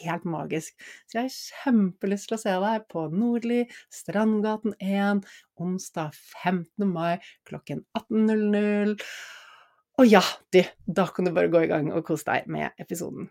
helt magisk. Så jeg har kjempelyst til å se deg på Nordli, Strandgaten 1, onsdag 15. mai klokken 18.00. Og ja, du, da kan du bare gå i gang og kose deg med episoden.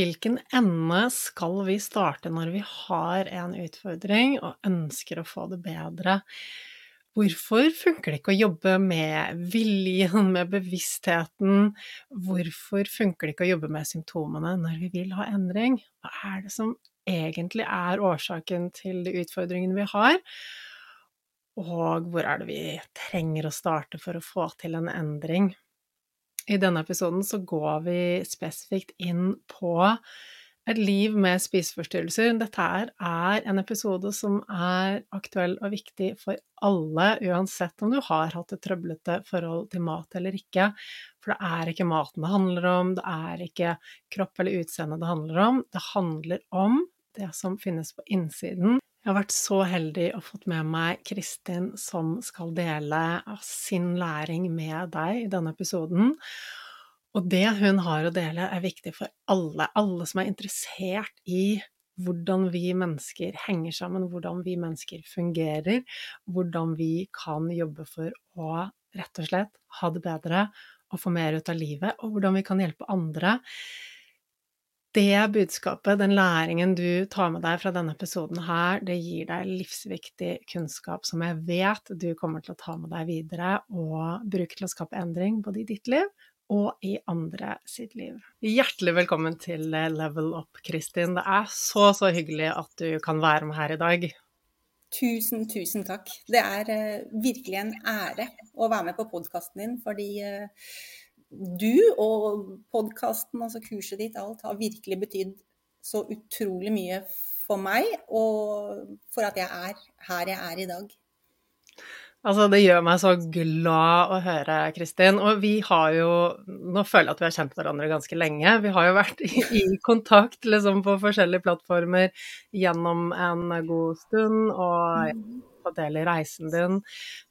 Hvilken ende skal vi starte når vi har en utfordring og ønsker å få det bedre? Hvorfor funker det ikke å jobbe med viljen, med bevisstheten? Hvorfor funker det ikke å jobbe med symptomene når vi vil ha endring? Hva er det som egentlig er årsaken til de utfordringene vi har? Og hvor er det vi trenger å starte for å få til en endring? I denne episoden så går vi spesifikt inn på Et liv med spiseforstyrrelser. Dette er en episode som er aktuell og viktig for alle, uansett om du har hatt et trøblete forhold til mat eller ikke. For det er ikke maten det handler om, det er ikke kropp eller utseende det handler om. Det handler om det som finnes på innsiden. Jeg har vært så heldig og fått med meg Kristin som skal dele sin læring med deg i denne episoden. Og det hun har å dele, er viktig for alle. Alle som er interessert i hvordan vi mennesker henger sammen, hvordan vi mennesker fungerer, hvordan vi kan jobbe for å rett og slett ha det bedre og få mer ut av livet, og hvordan vi kan hjelpe andre. Det budskapet, den læringen du tar med deg fra denne episoden her, det gir deg livsviktig kunnskap som jeg vet du kommer til å ta med deg videre og bruke til å skape endring både i ditt liv og i andre sitt liv. Hjertelig velkommen til Level Up, Kristin. Det er så, så hyggelig at du kan være med her i dag. Tusen, tusen takk. Det er uh, virkelig en ære å være med på podkasten din, fordi uh, du og podkasten, altså kurset ditt, alt har virkelig betydd så utrolig mye for meg, og for at jeg er her jeg er i dag. Altså, det gjør meg så glad å høre, Kristin. Og vi har jo Nå føler jeg at vi har kjent hverandre ganske lenge. Vi har jo vært i, i kontakt liksom, på forskjellige plattformer gjennom en god stund, og mm. Ta del i reisen din.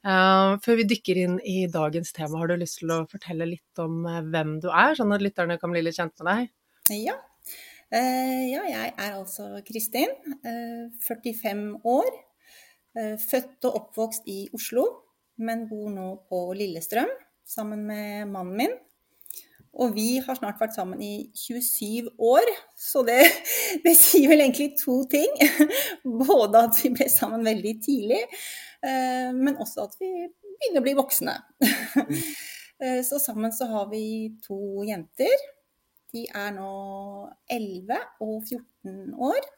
Uh, før vi dykker inn i dagens tema, har du lyst til å fortelle litt om uh, hvem du er, sånn at lytterne kan bli litt kjent med deg? Ja. Uh, ja, jeg er altså Kristin. 45 år. Eh, født og oppvokst i Oslo, men bor nå på Lillestrøm sammen med mannen min. Og vi har snart vært sammen i 27 år, så det, det sier vel egentlig to ting. Både at vi ble sammen veldig tidlig, eh, men også at vi begynner å bli voksne. Eh, så sammen så har vi to jenter. De er nå 11 og 14 år.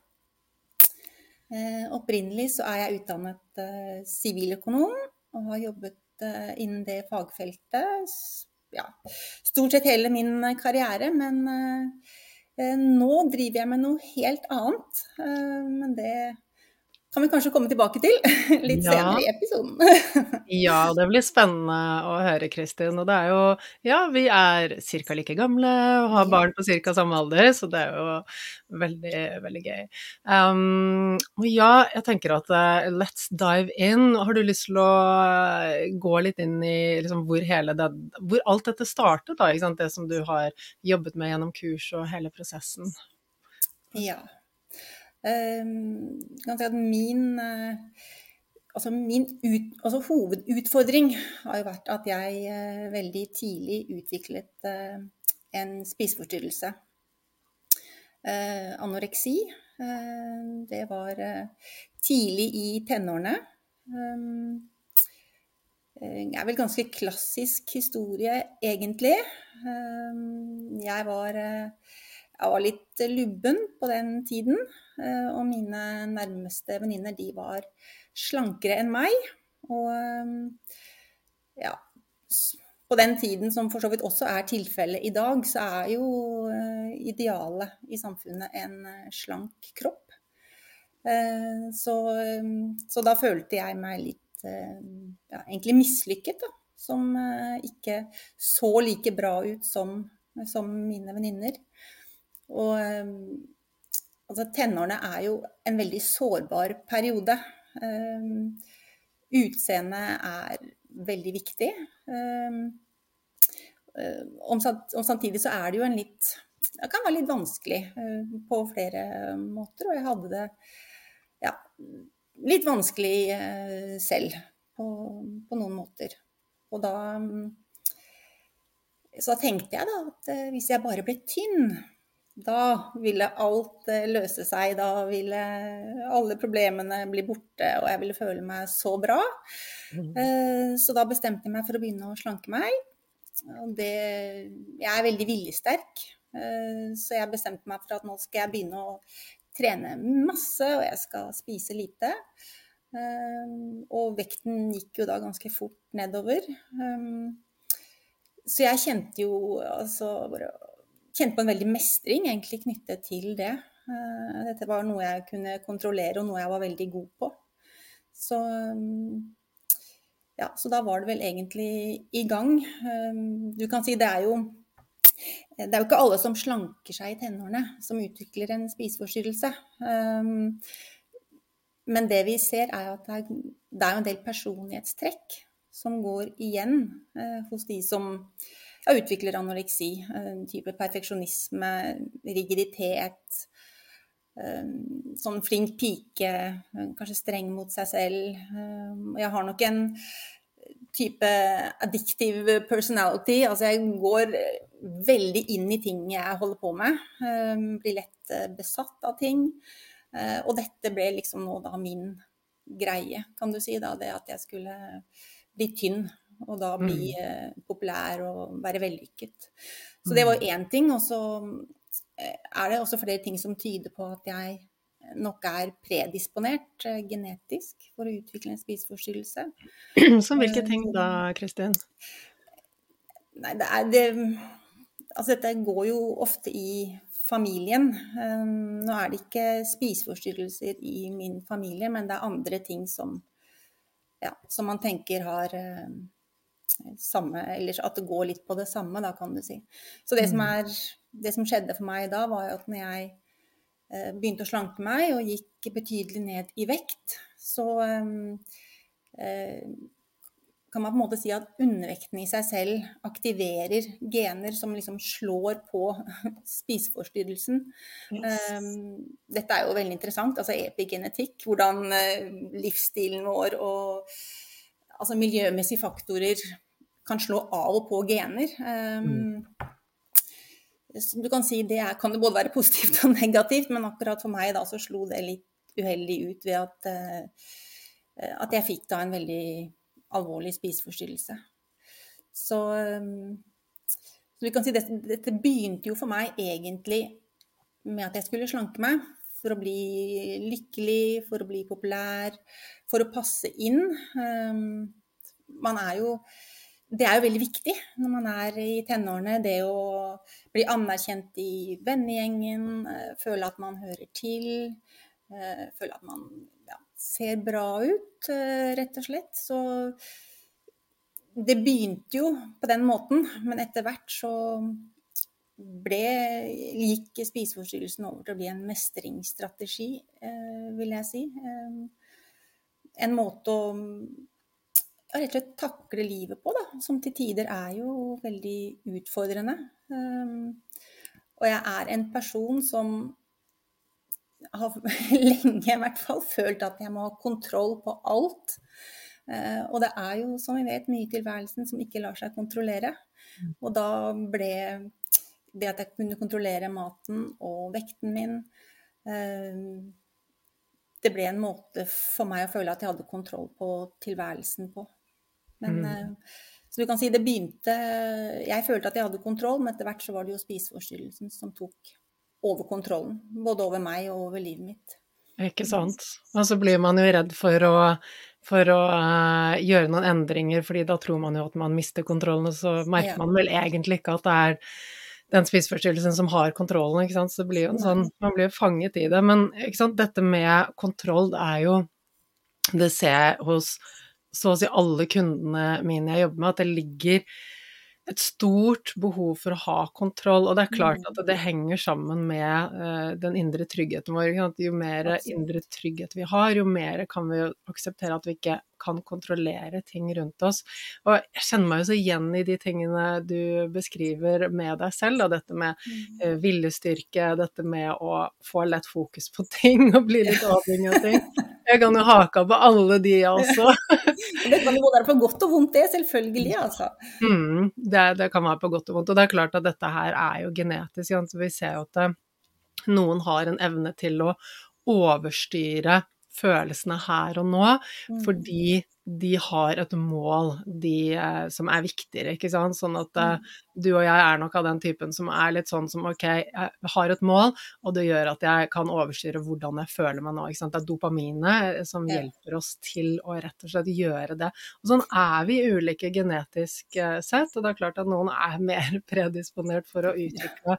Eh, opprinnelig så er jeg utdannet siviløkonom og har jobbet innen det fagfeltet ja, stort sett hele min karriere. Men nå driver jeg med noe helt annet. men det kan vi kanskje komme tilbake til litt ja. senere i episoden. ja, det blir spennende å høre, Kristin. Og det er jo Ja, vi er ca. like gamle og har barn på ca. samme alder, så det er jo veldig, veldig gøy. Um, og ja, jeg tenker at uh, let's dive in. Har du lyst til å eh, gå litt inn i liksom, hvor hele det Hvor alt dette startet, da? Det som du har jobbet med gjennom kurs og hele prosessen? Ja. Kan si min, eh, altså min ut, altså hovedutfordring har jo vært at jeg eh, veldig tidlig utviklet eh, en spiseforstyrrelse. Anoreksi. Det var tidlig i tenårene. Det er vel ganske klassisk historie, egentlig. Jeg var jeg var litt lubben på den tiden. Eh, og mine nærmeste venninner, de var slankere enn meg. Og eh, ja På den tiden, som for så vidt også er tilfellet i dag, så er jo eh, idealet i samfunnet en slank kropp. Så, så da følte jeg meg litt ja, egentlig mislykket, da. Som ikke så like bra ut som, som mine venninner. Og ehm, altså, tenårene er jo en veldig sårbar periode. Um, Utseendet er veldig viktig. Um, om, samtidig så er det jo en litt Det kan være litt vanskelig på flere måter. Og jeg hadde det ja, litt vanskelig selv på, på, noen måter. Og da så tenkte jeg da at hvis jeg bare ble tynn, da ville alt eh, løse seg. Da ville alle problemene bli borte, og jeg ville føle meg så bra. Mm. Eh, så da bestemte jeg meg for å begynne å slanke meg. Og det Jeg er veldig viljesterk, eh, så jeg bestemte meg for at nå skal jeg begynne å trene masse, og jeg skal spise lite. Og vekten gikk jo da ganske fort nedover. Så jeg kjente jo altså kjente på en veldig mestring egentlig knyttet til det. Dette var noe jeg kunne kontrollere, og noe jeg var veldig god på. Så, ja, så da var det vel egentlig i gang. Du kan si det er jo det er jo ikke alle som slanker seg i tenårene, som utvikler en spiseforstyrrelse. Men det vi ser, er at det er, det er en del personlighetstrekk som går igjen eh, hos de som ja, utvikler anoreksi. En type perfeksjonisme, rigiditet. Sånn flink pike, kanskje streng mot seg selv. Jeg har nok en type addictive personality. Altså jeg går veldig inn i ting jeg holder på med. Blir lett eh, besatt av ting. Eh, og dette ble liksom nå da min greie, kan du si. da, Det at jeg skulle bli tynn og da bli mm. eh, populær og være vellykket. Så det var mm. én ting. Og så eh, er det også flere ting som tyder på at jeg nok er predisponert eh, genetisk for å utvikle en spiseforstyrrelse. Som hvilke ting da, Kristin? Nei, det er det Altså dette går jo ofte i familien. Nå er det ikke spiseforstyrrelser i min familie, men det er andre ting som, ja, som man tenker har samme, eller at det går litt på det samme, da, kan du si. Så det som, mm. er, det som skjedde for meg da, var at når jeg eh, begynte å slanke meg og gikk betydelig ned i vekt, så eh, kan man på en måte si at undervekten i seg selv aktiverer gener som liksom slår på spiseforstyrrelsen. Yes. Um, dette er jo veldig interessant, altså epigenetikk. Hvordan livsstilen vår og altså miljømessige faktorer kan slå av og på gener. Um, du kan si det er, kan det både være positivt og negativt, men akkurat for meg da så slo det litt uheldig ut ved at, uh, at jeg fikk da en veldig alvorlig spiseforstyrrelse. Så, um, så du kan si dette, dette begynte jo for meg egentlig med at jeg skulle slanke meg for å bli lykkelig, for å bli populær, for å passe inn. Um, man er jo Det er jo veldig viktig når man er i tenårene, det å bli anerkjent i vennegjengen, uh, føle at man hører til, uh, føle at man ja, ser bra ut, uh, rett og slett. Så det begynte jo på den måten, men etter hvert så ble, gikk spiseforstyrrelsen over til å bli en mestringsstrategi, eh, vil jeg si. Eh, en måte å rett og slett takle livet på, da, som til tider er jo veldig utfordrende. Eh, og jeg er en person som har lenge i hvert fall følt at jeg må ha kontroll på alt. Og det er jo, som vi vet, mye i tilværelsen som ikke lar seg kontrollere. Mm. Og da ble det at jeg kunne kontrollere maten og vekten min eh, Det ble en måte for meg å føle at jeg hadde kontroll på tilværelsen på. Men, mm. Eh, så du kan si det begynte Jeg følte at jeg hadde kontroll, men etter hvert så var det jo spiseforstyrrelsen som tok over kontrollen. Både over meg og over livet mitt. Ikke sant. Og så blir man jo redd for å, for å uh, gjøre noen endringer, fordi da tror man jo at man mister kontrollen, og så merker ja. man vel egentlig ikke at det er den spiseforstyrrelsen som har kontrollen, ikke sant. Så blir jo en sånn Man blir jo fanget i det. Men ikke sant, dette med kontroll det er jo Det ser jeg hos så å si alle kundene mine jeg jobber med, at det ligger et stort behov for å ha kontroll. Og det er klart mm. at det henger sammen med uh, den indre tryggheten vår. Jo mer indre trygghet vi har, jo mer kan vi akseptere at vi ikke kan kontrollere ting rundt oss. Og jeg kjenner meg jo så igjen i de tingene du beskriver med deg selv, da. dette med uh, viljestyrke, dette med å få lett fokus på ting og bli litt avhengig av ting. Jeg kan jo haka på alle de, også. det kan jo være på godt og vondt, det. Selvfølgelig, altså. Mm, det, det, kan være på godt og vondt. Og det er klart at dette her er jo genetisk. Så vi ser jo at noen har en evne til å overstyre følelsene her og nå, mm. fordi de har et mål de, eh, som er viktigere, ikke sant. Sånn at eh, Mm. Du og jeg er nok av den typen som er litt sånn som ok, jeg har et mål, og det gjør at jeg kan overstyre hvordan jeg føler meg nå. Ikke sant? Det er dopaminet eh, som hjelper oss til å rett og slett gjøre det. Og sånn er vi ulike genetisk eh, sett, og det er klart at noen er mer predisponert for å utvikle,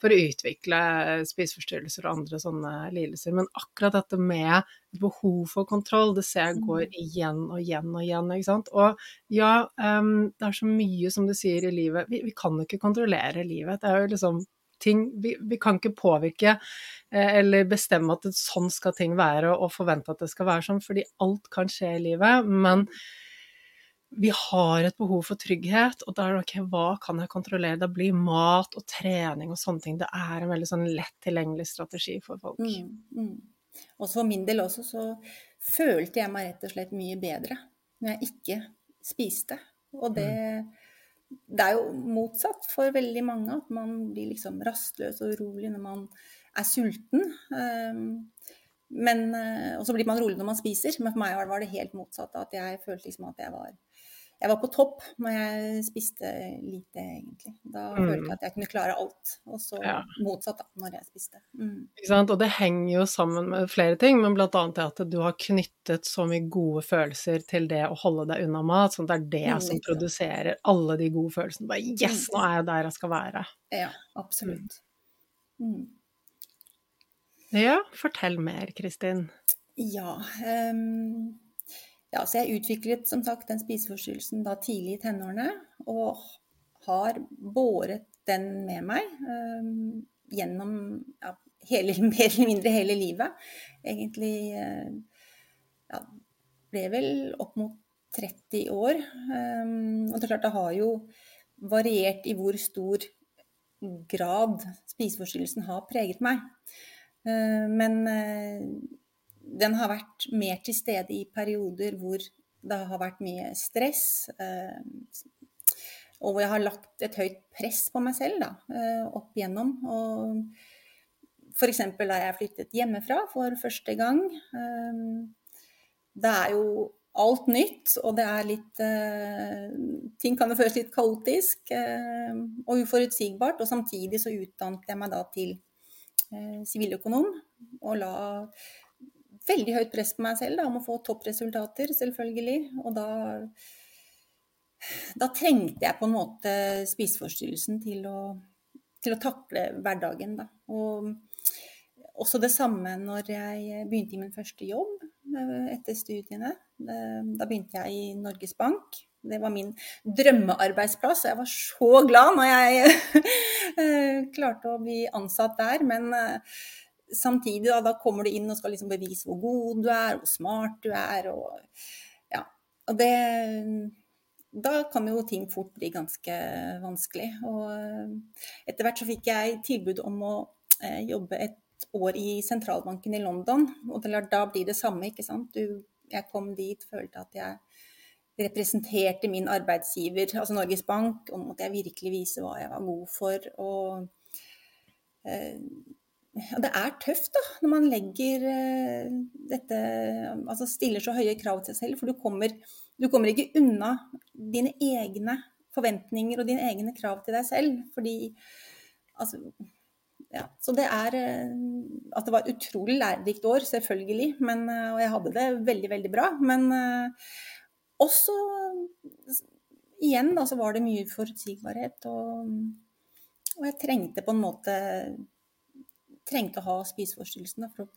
for å utvikle eh, spiseforstyrrelser og andre sånne lidelser. Men akkurat dette med behov for kontroll, det ser jeg går igjen og igjen og igjen. ikke sant? Og ja, um, det er så mye som du sier i livet. Vi, vi kan jo ikke kontrollere livet. Det er jo liksom ting Vi, vi kan ikke påvirke eh, eller bestemme at det, sånn skal ting være, og forvente at det skal være sånn, fordi alt kan skje i livet. Men vi har et behov for trygghet, og da er det ok, hva kan jeg kontrollere? Da blir mat og trening og sånne ting Det er en veldig sånn lett tilgjengelig strategi for folk. Mm, mm. Og for min del også så følte jeg meg rett og slett mye bedre når jeg ikke spiste. Og det, det er jo motsatt for veldig mange, at man blir liksom rastløs og urolig når man er sulten. Um, men, eh, og så blir man rolig når man spiser, men for meg var det helt motsatt. At jeg følte liksom at jeg var, jeg var på topp når jeg spiste lite, egentlig. Da Mm. følte jeg at jeg kunne klare alt. Og så Ja. motsatt da, når jeg spiste. Mm. Ikke sant? Og det henger jo sammen med flere ting, men blant annet det at du har knyttet så mye gode følelser til det å holde deg unna mat, sånn at det er det som Mm. produserer alle de gode følelsene. Bare yes, nå er jeg der jeg skal være. Ja, absolutt. Mm. Ja, fortell mer, Kristin. Ja, ehm, ja, så jeg utviklet som sagt den spiseforstyrrelsen da tidlig i tenårene, og har båret den med meg ehm, gjennom ja, hele, mer eller mindre hele livet. Egentlig eh, ja, ble vel opp mot 30 år. ehm, og det er klart det har jo variert i hvor stor grad spiseforstyrrelsen har preget meg. Men den har vært mer til stede i perioder hvor det har vært mye stress, eh, og hvor jeg har lagt et høyt press på meg selv da, eh, opp igjennom. Og F.eks. da jeg flyttet hjemmefra for første gang. eh, Det er jo alt nytt, og det er litt Ting kan jo føles litt kaotisk og uforutsigbart. Og samtidig så utdannet jeg meg da til siviløkonom og la veldig høyt press på meg selv da, om å få toppresultater, selvfølgelig. Og da, da trengte jeg på en måte spiseforstyrrelsen til å, til å takle hverdagen. Da. Og også det samme når jeg begynte i min første jobb eh, etter studiene. Eh, Da begynte jeg i Norges Bank. Det var min drømmearbeidsplass, og jeg var så glad når jeg eh, klarte å bli ansatt der. Men samtidig, da, da kommer du inn og skal liksom bevise hvor god du er, hvor smart du er. Og, ja. og det Da kan jo ting fort bli ganske vanskelig. Og eh, etter hvert så fikk jeg tilbud om å eh, jobbe et år i sentralbanken i London. Og da blir det samme, ikke sant. Du, jeg kom dit, følte at jeg representerte min arbeidsgiver, altså Norges Bank, og måtte jeg virkelig vise hva jeg var god for. Og eh, det er tøft da, når man legger eh, dette Altså stiller så høye krav til seg selv, for du kommer, du kommer ikke unna dine egne forventninger og dine egne krav til deg selv. Fordi altså ja, så det er eh, At det var et utrolig lærerikt år, selvfølgelig. Men, eh, og jeg hadde det veldig, veldig bra. Men også igjen da, så var det mye forutsigbarhet. Og, og jeg trengte på en måte trengte å ha spiseforstyrrelsen da, for å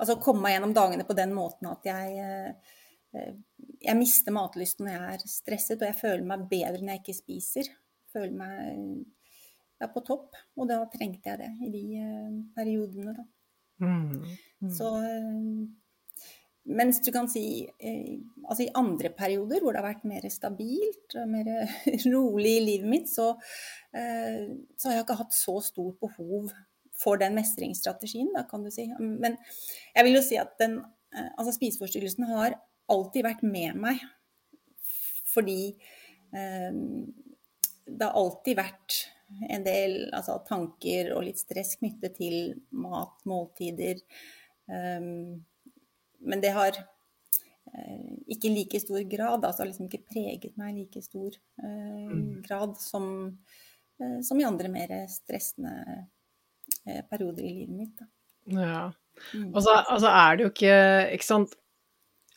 altså, komme meg gjennom dagene på den måten at jeg eh, jeg mister matlysten når jeg er stresset, og jeg føler meg bedre når jeg ikke spiser. Føler meg ja, på topp. Og da trengte jeg det i de eh, periodene, da. Mm. Mm. Så eh, mens du kan si altså i andre perioder hvor det har vært mer stabilt mer rolig i livet mitt, så, så har jeg ikke hatt så stort behov for den mestringsstrategien, da kan du si. Men jeg vil jo si at den eh, altså spiseforstyrrelsen har alltid vært med meg fordi eh, det har alltid vært en del altså, tanker og litt stress knyttet til mat, måltider. Eh, men det har uh, ikke i like stor grad. Altså liksom ikke preget meg i like stor eh, Mm. grad som, eh, som i andre mer stressende eh, perioder i livet mitt. Da. Ja. Mm. Og så altså er det jo ikke Ikke sant.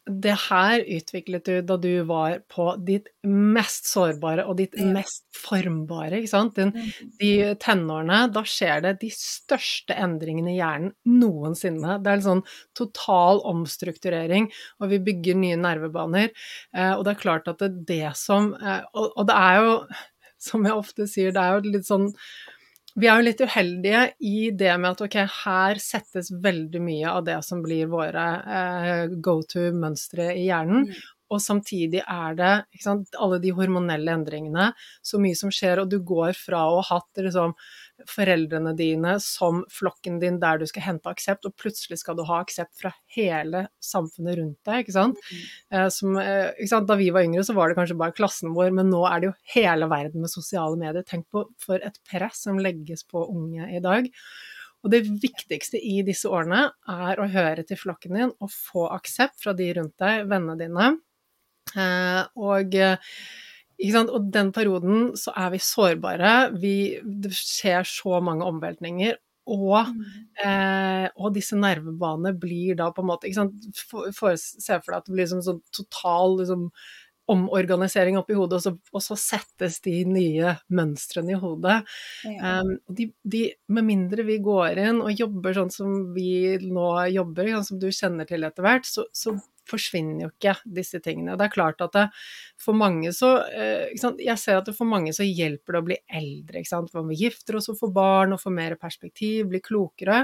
Det her utviklet du da du var på ditt mest sårbare og ditt Ja. mest formbare, ikke sant. Den, Mm. de tenårene, da skjer det de største endringene i hjernen noensinne. Det er en sånn total omstrukturering, og vi bygger nye nervebaner. Eh, og det er klart at det, er det som eh, og, og det er jo, som jeg ofte sier, det er jo litt sånn vi er jo litt uheldige i det med at ok, her settes veldig mye av det som blir våre eh, go to-mønstre i hjernen. Mm. Og samtidig er det sant, alle de hormonelle endringene, så mye som skjer, og du går fra å ha hatt liksom, foreldrene dine som flokken din der du skal hente aksept, og plutselig skal du ha aksept fra hele samfunnet rundt deg. ikke sant? Mm. Eh, som, eh, ikke sant? Da vi var yngre, så var det kanskje bare klassen vår, men nå er det jo hele verden med sosiale medier. Tenk på for et press som legges på unge i dag. Og det viktigste i disse årene er å høre til flokken din og få aksept fra de rundt deg, vennene dine. Eh, og? Og den perioden så er vi sårbare. Vi, det skjer så mange omveltninger. Og, eh, og disse nervebanene blir da på en måte? For, for, Se for deg at det blir liksom sånn total liksom, omorganisering oppi hodet, og så, og så settes de nye mønstrene i hodet. Ja. Um, de, de, med mindre vi går inn og jobber sånn som vi nå jobber, sånn som du kjenner til etter hvert, så, så forsvinner jo ikke disse tingene. Det er klart at det, for mange så eh? Jeg ser at det for mange så hjelper det å bli eldre. Ikke sant? Man gifter oss og får barn og får mer perspektiv, blir klokere.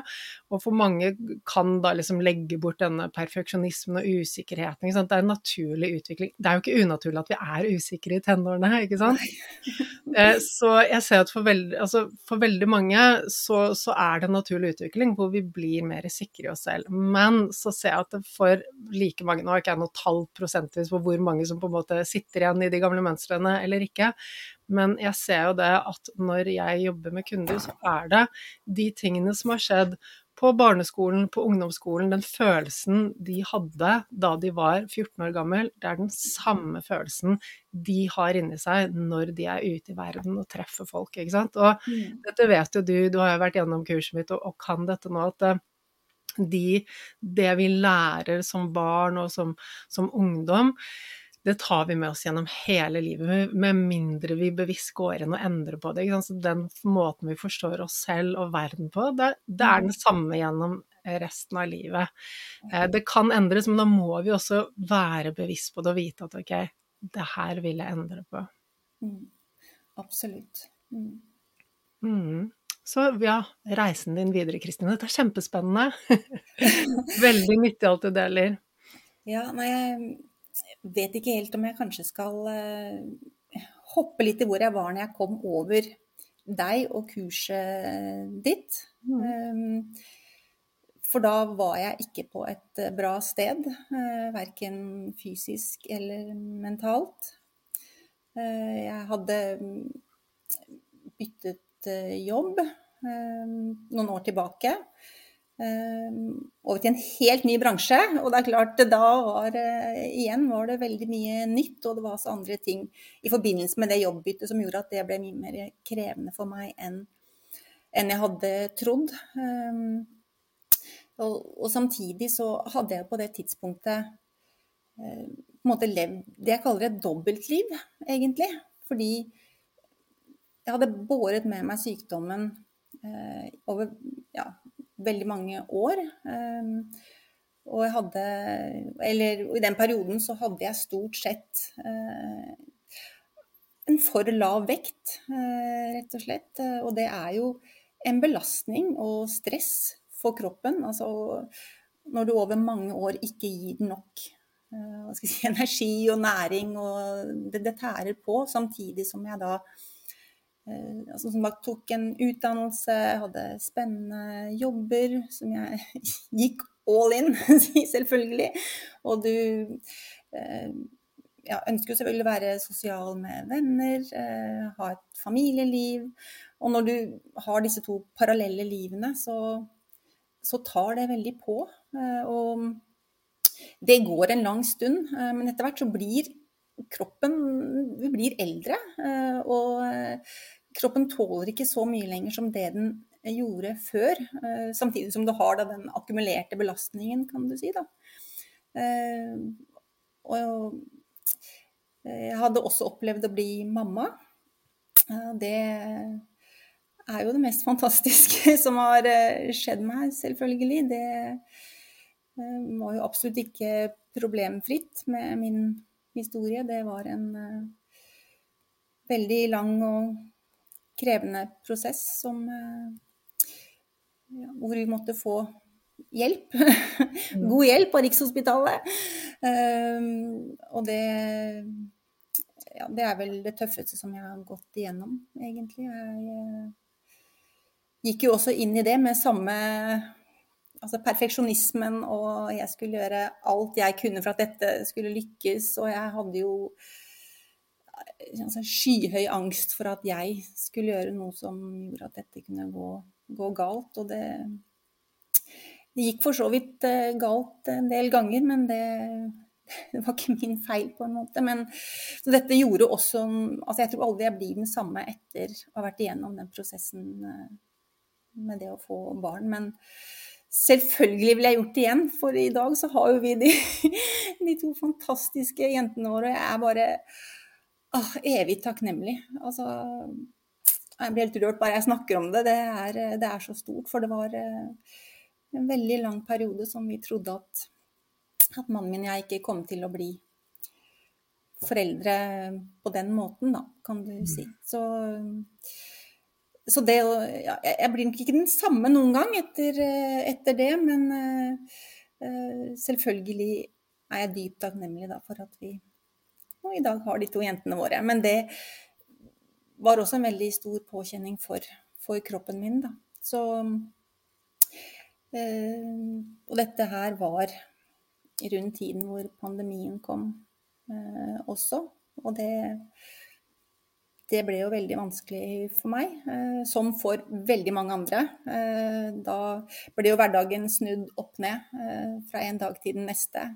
Og for mange kan da liksom legge bort denne perfeksjonismen og usikkerheten. Ikke sant? Det er en naturlig utvikling. Det er jo ikke unaturlig at vi er usikre i tenårene, ikke sant? Eh, så jeg ser at for veldig, altså for veldig mange så, så er det en naturlig utvikling hvor vi blir mer sikre i oss selv. Men så ser jeg at det for like mange, nå har ikke jeg noe tall prosentvis på hvor mange som på en måte sitter igjen i de gamle mønstrene eller ikke, men jeg ser jo det at når jeg jobber med kunder, så er det de tingene som har skjedd på barneskolen, på ungdomsskolen, den følelsen de hadde da de var 14 år gammel, det er den samme følelsen de har inni seg når de er ute i verden og treffer folk, ikke sant. Og Mm. dette vet jo du, du har jo vært gjennom kurset mitt og, og kan dette nå, at eh, de, det vi lærer som barn og som, som ungdom, det tar vi med oss gjennom hele livet, med mindre vi bevisst går inn og endrer på det. Så den måten vi forstår oss selv og verden på, det, det er den samme gjennom resten av livet. Eh, Det kan endres, men da må vi også være bevisst på det og vite at ok, det her vil jeg endre på. Mm. Absolutt. Mm. Mm. Så ja, reisen din videre, Kristine. Dette er kjempespennende. Veldig nyttig alt du deler. Ja, nei, jeg vet ikke helt om jeg kanskje skal uh, hoppe litt i hvor jeg var når jeg kom over deg og kurset ditt. Mm. Um, for da var jeg ikke på et eh, bra sted, uh, verken fysisk eller mentalt. Uh, jeg hadde mm, byttet jobb eh, noen år tilbake. eh, over til en helt ny bransje. Og det er klart, da var eh, igjen var det veldig mye nytt, og det var også andre ting i forbindelse med det jobbbyttet som gjorde at det ble mye mer krevende for meg enn enn jeg hadde trodd. Og, og samtidig så hadde jeg på det tidspunktet eh, på en måte levd det jeg kaller et dobbeltliv, egentlig. Fordi jeg hadde båret med meg sykdommen eh, over ja, veldig mange år. Eh, og jeg hadde Eller i den perioden så hadde jeg stort sett eh, en for lav vekt, eh, rett og slett. Og det er jo en belastning og stress for kroppen. Altså når du over mange år ikke gir den nok eh, si, energi og næring, og det, det tærer på, samtidig som jeg da altså som bare tok en utdannelse, hadde spennende jobber som jeg gikk all in, selvfølgelig. Og du eh, ja, ønsker jo selvfølgelig å være sosial med venner, eh, ha et familieliv. Og når du har disse to parallelle livene, så, så tar det veldig på. Eh, og det går en lang stund, men etter hvert så blir kroppen Vi blir eldre. Og kroppen tåler ikke så mye lenger som det den gjorde før. Samtidig som du har den akkumulerte belastningen, kan du si. Da. Og jeg hadde også opplevd å bli mamma. Det er jo det mest fantastiske som har eh, skjedd meg, selvfølgelig. Det eh, var jo absolutt ikke problemfritt med min historie. Det var en uh, veldig lang og krevende prosess som ja, Hvor vi måtte få hjelp. God hjelp av Rikshospitalet. og det ja, det er vel det tøffeste som jeg har gått igjennom, egentlig. Jeg gikk jo også inn i det med samme altså perfeksjonismen, og jeg skulle gjøre alt jeg kunne for at dette skulle lykkes. Og jeg hadde jo altså, skyhøy angst for at jeg skulle gjøre noe som gjorde at dette kunne gå, gå galt. Og det, det, gikk for så vidt eh, galt en del ganger, men det, det var ikke min feil, på en måte. Men, så dette gjorde også altså Jeg tror aldri jeg blir den samme etter å ha vært igjennom den prosessen eh, med det å få barn. Men selvfølgelig ville jeg gjort det igjen, for i dag så har jo vi de, de to fantastiske jentene våre. Jeg er bare ah, evig takknemlig. Altså, jeg blir helt rørt bare jeg snakker om det. Det er, det er så stort. For det var eh, en veldig lang periode som vi trodde at, at mannen min og jeg ikke kom til å bli foreldre på den måten, da, kan du si. Mm. Så så det ja, Jeg blir nok ikke den samme noen gang etter, eh, etter det, men uh, selvfølgelig er jeg dypt takknemlig for at vi nå i dag har de to jentene våre. Men det var også en veldig stor påkjenning for, for kroppen min, da. Så uh, Og dette her var rundt tiden hvor pandemien kom uh, også. Og det det ble jo veldig vanskelig for meg, eh, som for veldig mange andre. Eh, da ble jo hverdagen snudd opp ned eh, fra en dag til den neste.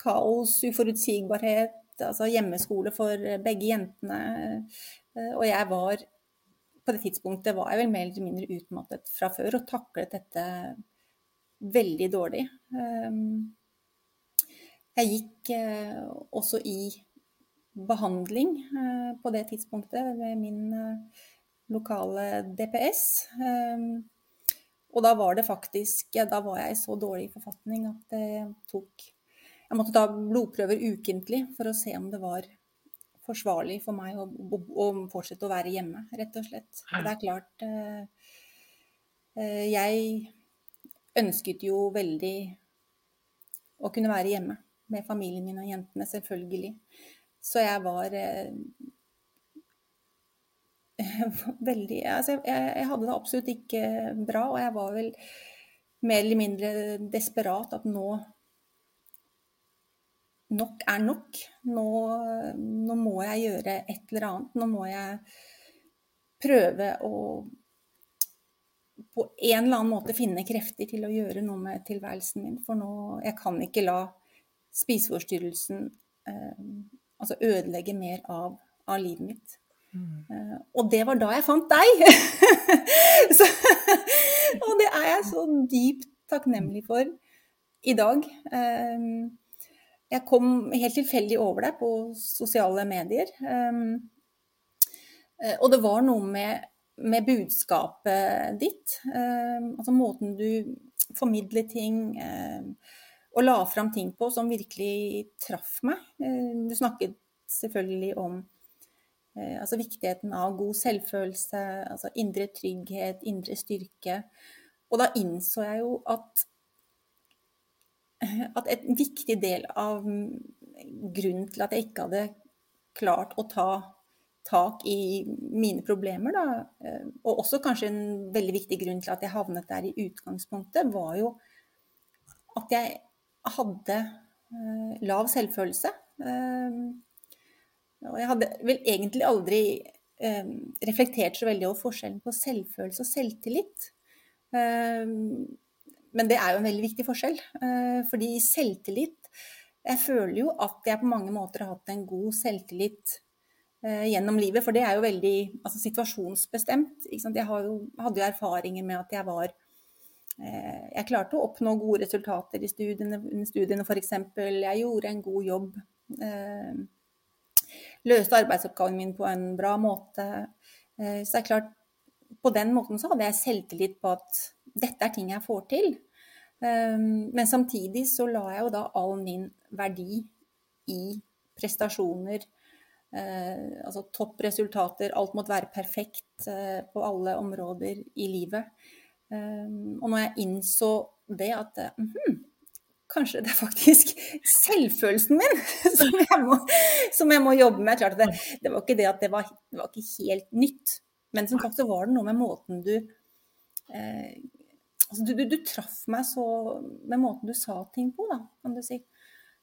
Kaos, uforutsigbarhet, altså hjemmeskole for begge jentene. Og jeg var på det tidspunktet var jeg vel mer eller mindre utmattet fra før og taklet dette veldig dårlig. Jeg gikk også i behandling eh, på det tidspunktet ved min eh, lokale DPS. Ehm, og da var det faktisk Da var jeg i så dårlig forfatning at det tok Jeg måtte ta blodprøver ukentlig for å se om det var forsvarlig for meg å, å, å fortsette å være hjemme, rett og slett. Og det er klart eh, Jeg ønsket jo veldig å kunne være hjemme med familien min og jentene, selvfølgelig. Så jeg var eh, veldig Altså, jeg, jeg, hadde det absolutt ikke bra, og jeg var vel mer eller mindre desperat at nå Nok er nok. Nå, nå må jeg gjøre et eller annet. Nå må jeg prøve å på en eller annen måte finne krefter til å gjøre noe med tilværelsen min. For nå Jeg kan ikke la spiseforstyrrelsen eh, altså ødelegge mer av, av livet mitt. Mm. Uh, og det var da jeg fant deg! så, og det er jeg så dypt takknemlig for i dag. Um, jeg kom helt tilfeldig over deg på sosiale medier. Um, og det var noe med, med budskapet ditt. Um, altså måten du formidler ting um, og la fram ting på som virkelig traff meg. Eh, du snakket selvfølgelig om eh, altså viktigheten av god selvfølelse, altså indre trygghet, indre styrke. Og da innså jeg jo at, at et viktig del av grunnen til at jeg ikke hadde klart å ta tak i mine problemer, da, eh, og også kanskje en veldig viktig grunn til at jeg havnet der i utgangspunktet, var jo at jeg hadde uh, lav selvfølelse. Uh, og jeg hadde vel egentlig aldri uh, reflektert så veldig over forskjellen på selvfølelse og selvtillit. men det er jo en veldig viktig forskjell. Eh, fordi selvtillit Jeg føler jo at jeg på mange måter har hatt en god selvtillit eh, gjennom livet. For det er jo veldig altså, situasjonsbestemt. Jeg jo, hadde jo erfaringer med at jeg var eh, Jeg klarte å oppnå gode resultater i studiene, studiene f.eks. Jeg gjorde en god jobb. Løste arbeidsoppgaven min på en bra måte. Så det er klart, på den måten så hadde jeg selvtillit på at dette er ting jeg får til. Men samtidig så la jeg jo da all min verdi i prestasjoner. Eh, altså toppresultater. Alt måtte være perfekt eh, på alle områder i livet. Ehm, og når jeg innså det at mm, kanskje det er faktisk selvfølelsen min som jeg må, som jeg må jobbe med. Klart det, det, var ikke det at det var, det var ikke helt nytt. Men som sagt så var det noe med måten du eh, altså du, du, du, traff meg så med måten du sa ting på, da, kan du si.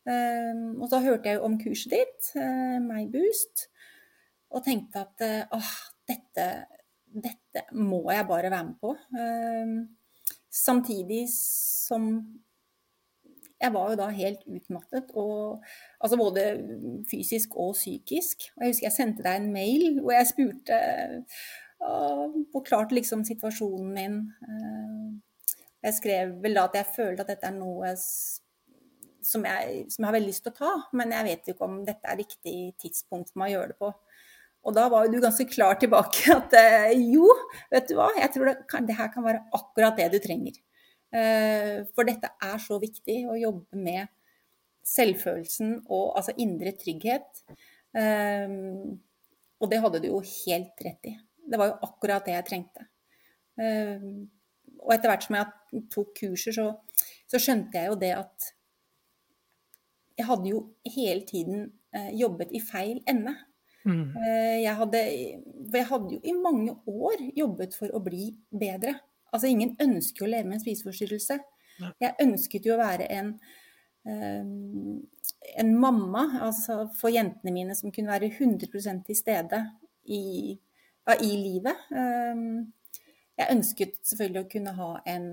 Um, og så hørte jeg jo om kurset ditt, uh, MyBoost, og tenkte at uh, åh, dette, dette, må jeg bare være med på. Um, samtidig som jeg var jo da helt utmattet, og, altså både fysisk og psykisk. Og jeg husker jeg sendte deg en mail hvor jeg spurte og forklarte liksom situasjonen min. Jeg skrev vel da at jeg følte at dette er noe som jeg, som jeg har veldig lyst til å ta, men jeg vet ikke om dette er riktig tidspunkt for meg å gjøre det på. Og da var du ganske klar tilbake at eh, jo, vet du hva, jeg tror det, kan, det her kan være akkurat det du trenger. Eh, for dette er så viktig å jobbe med selvfølelsen og altså indre trygghet. Eh, og det hadde du jo helt rett i. Det var jo akkurat det jeg trengte og etter hvert som jeg tok kurser, så, så, skjønte jeg jo det at jeg hadde jo hele tiden jobbet i feil ende. Mm. Eh, jeg, hadde, jeg hadde jo i mange år jobbet for å bli bedre. Altså ingen ønsker jo å leve med en spiseforstyrrelse. Jeg ønsket jo å være en, um, en mamma altså for jentene mine som kunne være 100% til stede i, i livet. Um, jeg ønsket selvfølgelig å kunne ha en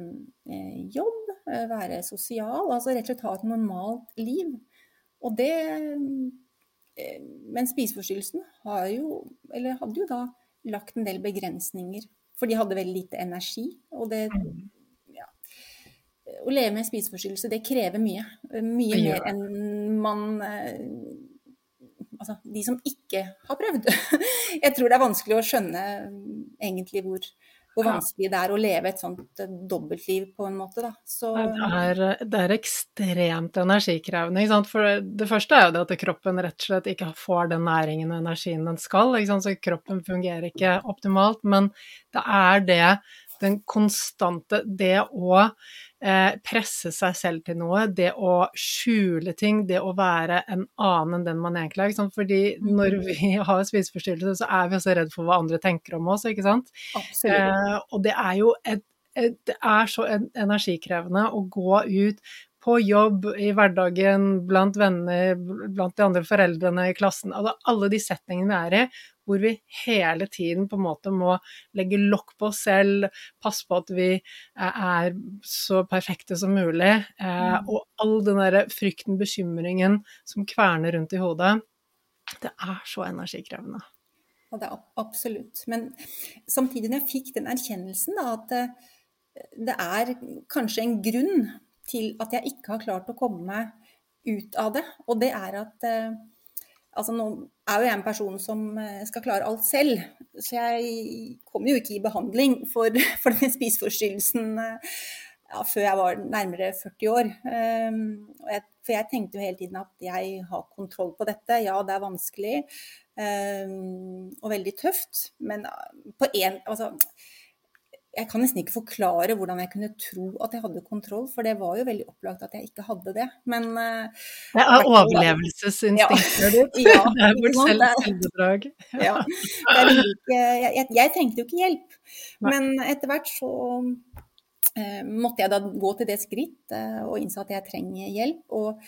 eh, jobb, eh, være sosial, altså rett og slett ha et normalt liv. Og det eh, Men spiseforstyrrelsen har jo, eller hadde jo da lagt en del begrensninger. For de hadde veldig lite energi. Og det ja, Å leve med en spiseforstyrrelse, det krever mye. Mye ja. mer enn man Altså de som ikke har prøvd. Jeg tror det er vanskelig å skjønne egentlig hvor hvor vanskelig det er å leve et sånt eh, dobbeltliv på en måte, da. Så... Det, er, det, er, ekstremt energikrevende. For det første er jo det at kroppen rett og slett ikke får den næringen og energien den skal. Så kroppen fungerer ikke optimalt. Men det er det den konstante Det å eh, presse seg selv til noe, det å skjule ting, det å være en annen enn den man egentlig er. Ikke sant? Fordi når mm. vi har spiseforstyrrelse, så er vi også redd for hva andre tenker om oss, ikke sant. Eh, og det er jo et, et, det er så energikrevende å gå ut på jobb, i hverdagen, blant venner, blant de andre foreldrene i klassen. Altså alle de settingene vi er i, hvor vi hele tiden på en måte må legge lokk på oss selv, passe på at vi er så perfekte som mulig. Eh, mm. og all den derre frykten, bekymringen som kverner rundt i hodet, det er så energikrevende. Ja, det er absolutt. Men samtidig, når jeg fikk den erkjennelsen da, at eh, det er kanskje en grunn til at jeg ikke har klart å komme meg ut av det, og det er at eh, Altså, nå er jo jeg en person som eh, skal klare alt selv, så jeg kom jo ikke i behandling for, for den spiseforstyrrelsen eh, ja, før jeg var nærmere 40 år. Um, jeg, for jeg tenkte jo hele tiden at jeg har kontroll på dette. Ja, det er vanskelig um, og veldig tøft, men på en altså, jeg kan nesten ikke forklare hvordan jeg kunne tro at jeg hadde kontroll, for det var jo veldig opplagt at jeg ikke hadde det. Men uh, Det er overlevelsesinstinktet ditt. Ja, det er vårt selv, selvbedrag. ja. Jeg, jeg, jeg, trengte jo ikke hjelp. Men etter hvert så uh, måtte jeg da gå til det skritt uh, og innse at jeg trenger hjelp. Og,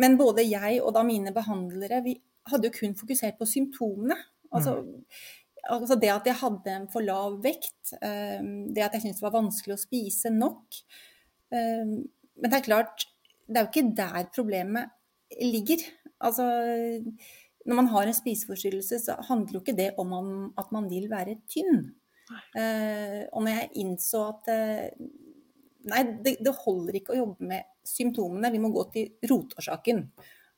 men både jeg og da mine behandlere, vi hadde jo kun fokusert på symptomene. Altså, mm altså det at jeg hadde en for lav vekt, ehm, det at jeg syntes det var vanskelig å spise nok, Men det er klart, det er jo ikke der problemet ligger. Altså, når man har en spiseforstyrrelse, så handler jo ikke det om at man vil være tynn. Og når jeg innså at Nei, det, det, holder ikke å jobbe med symptomene, vi må gå til rotårsaken.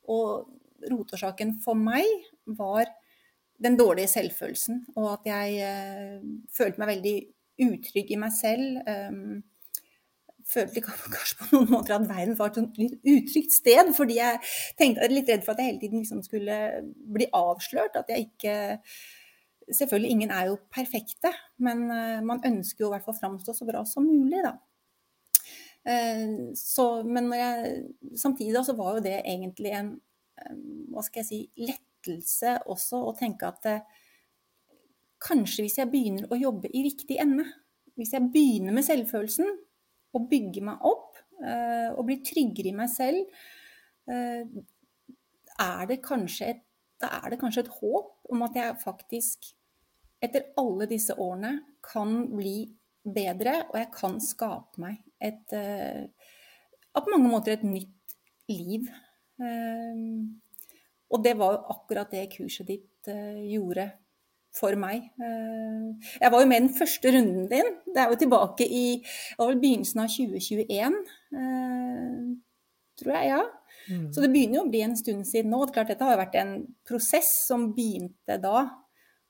Og rotårsaken for meg var den dårlige selvfølelsen, og at jeg uh, følte meg veldig utrygg i meg selv. Um, følte kanskje på noen måter at verden var et litt utrygt sted, fordi jeg tenkte jeg litt redd for at jeg hele tiden liksom skulle bli avslørt. At jeg ikke Selvfølgelig, ingen er jo perfekte, men uh, man ønsker jo i hvert fall framstå så bra som mulig, da. Eh, så, men jeg, samtidig da, så var jo det egentlig en eh, hva skal jeg si, lettelse også å tenke at eh, kanskje hvis jeg begynner å jobbe i riktig ende, hvis jeg begynner med selvfølelsen og bygger meg opp og blir tryggere i meg selv, er det kanskje et, er det kanskje et håp om at jeg faktisk etter alle disse årene kan bli bedre, og jeg kan skape meg et På mange måter et nytt liv. Og det var jo akkurat det kurset ditt uh, gjorde for meg. Jeg var jo med i den første runden din. Det er jo tilbake i begynnelsen av 2021, tror jeg. ja. Mm. Så det begynner jo å bli en stund siden nå. Klart, dette har jo vært en prosess som begynte da.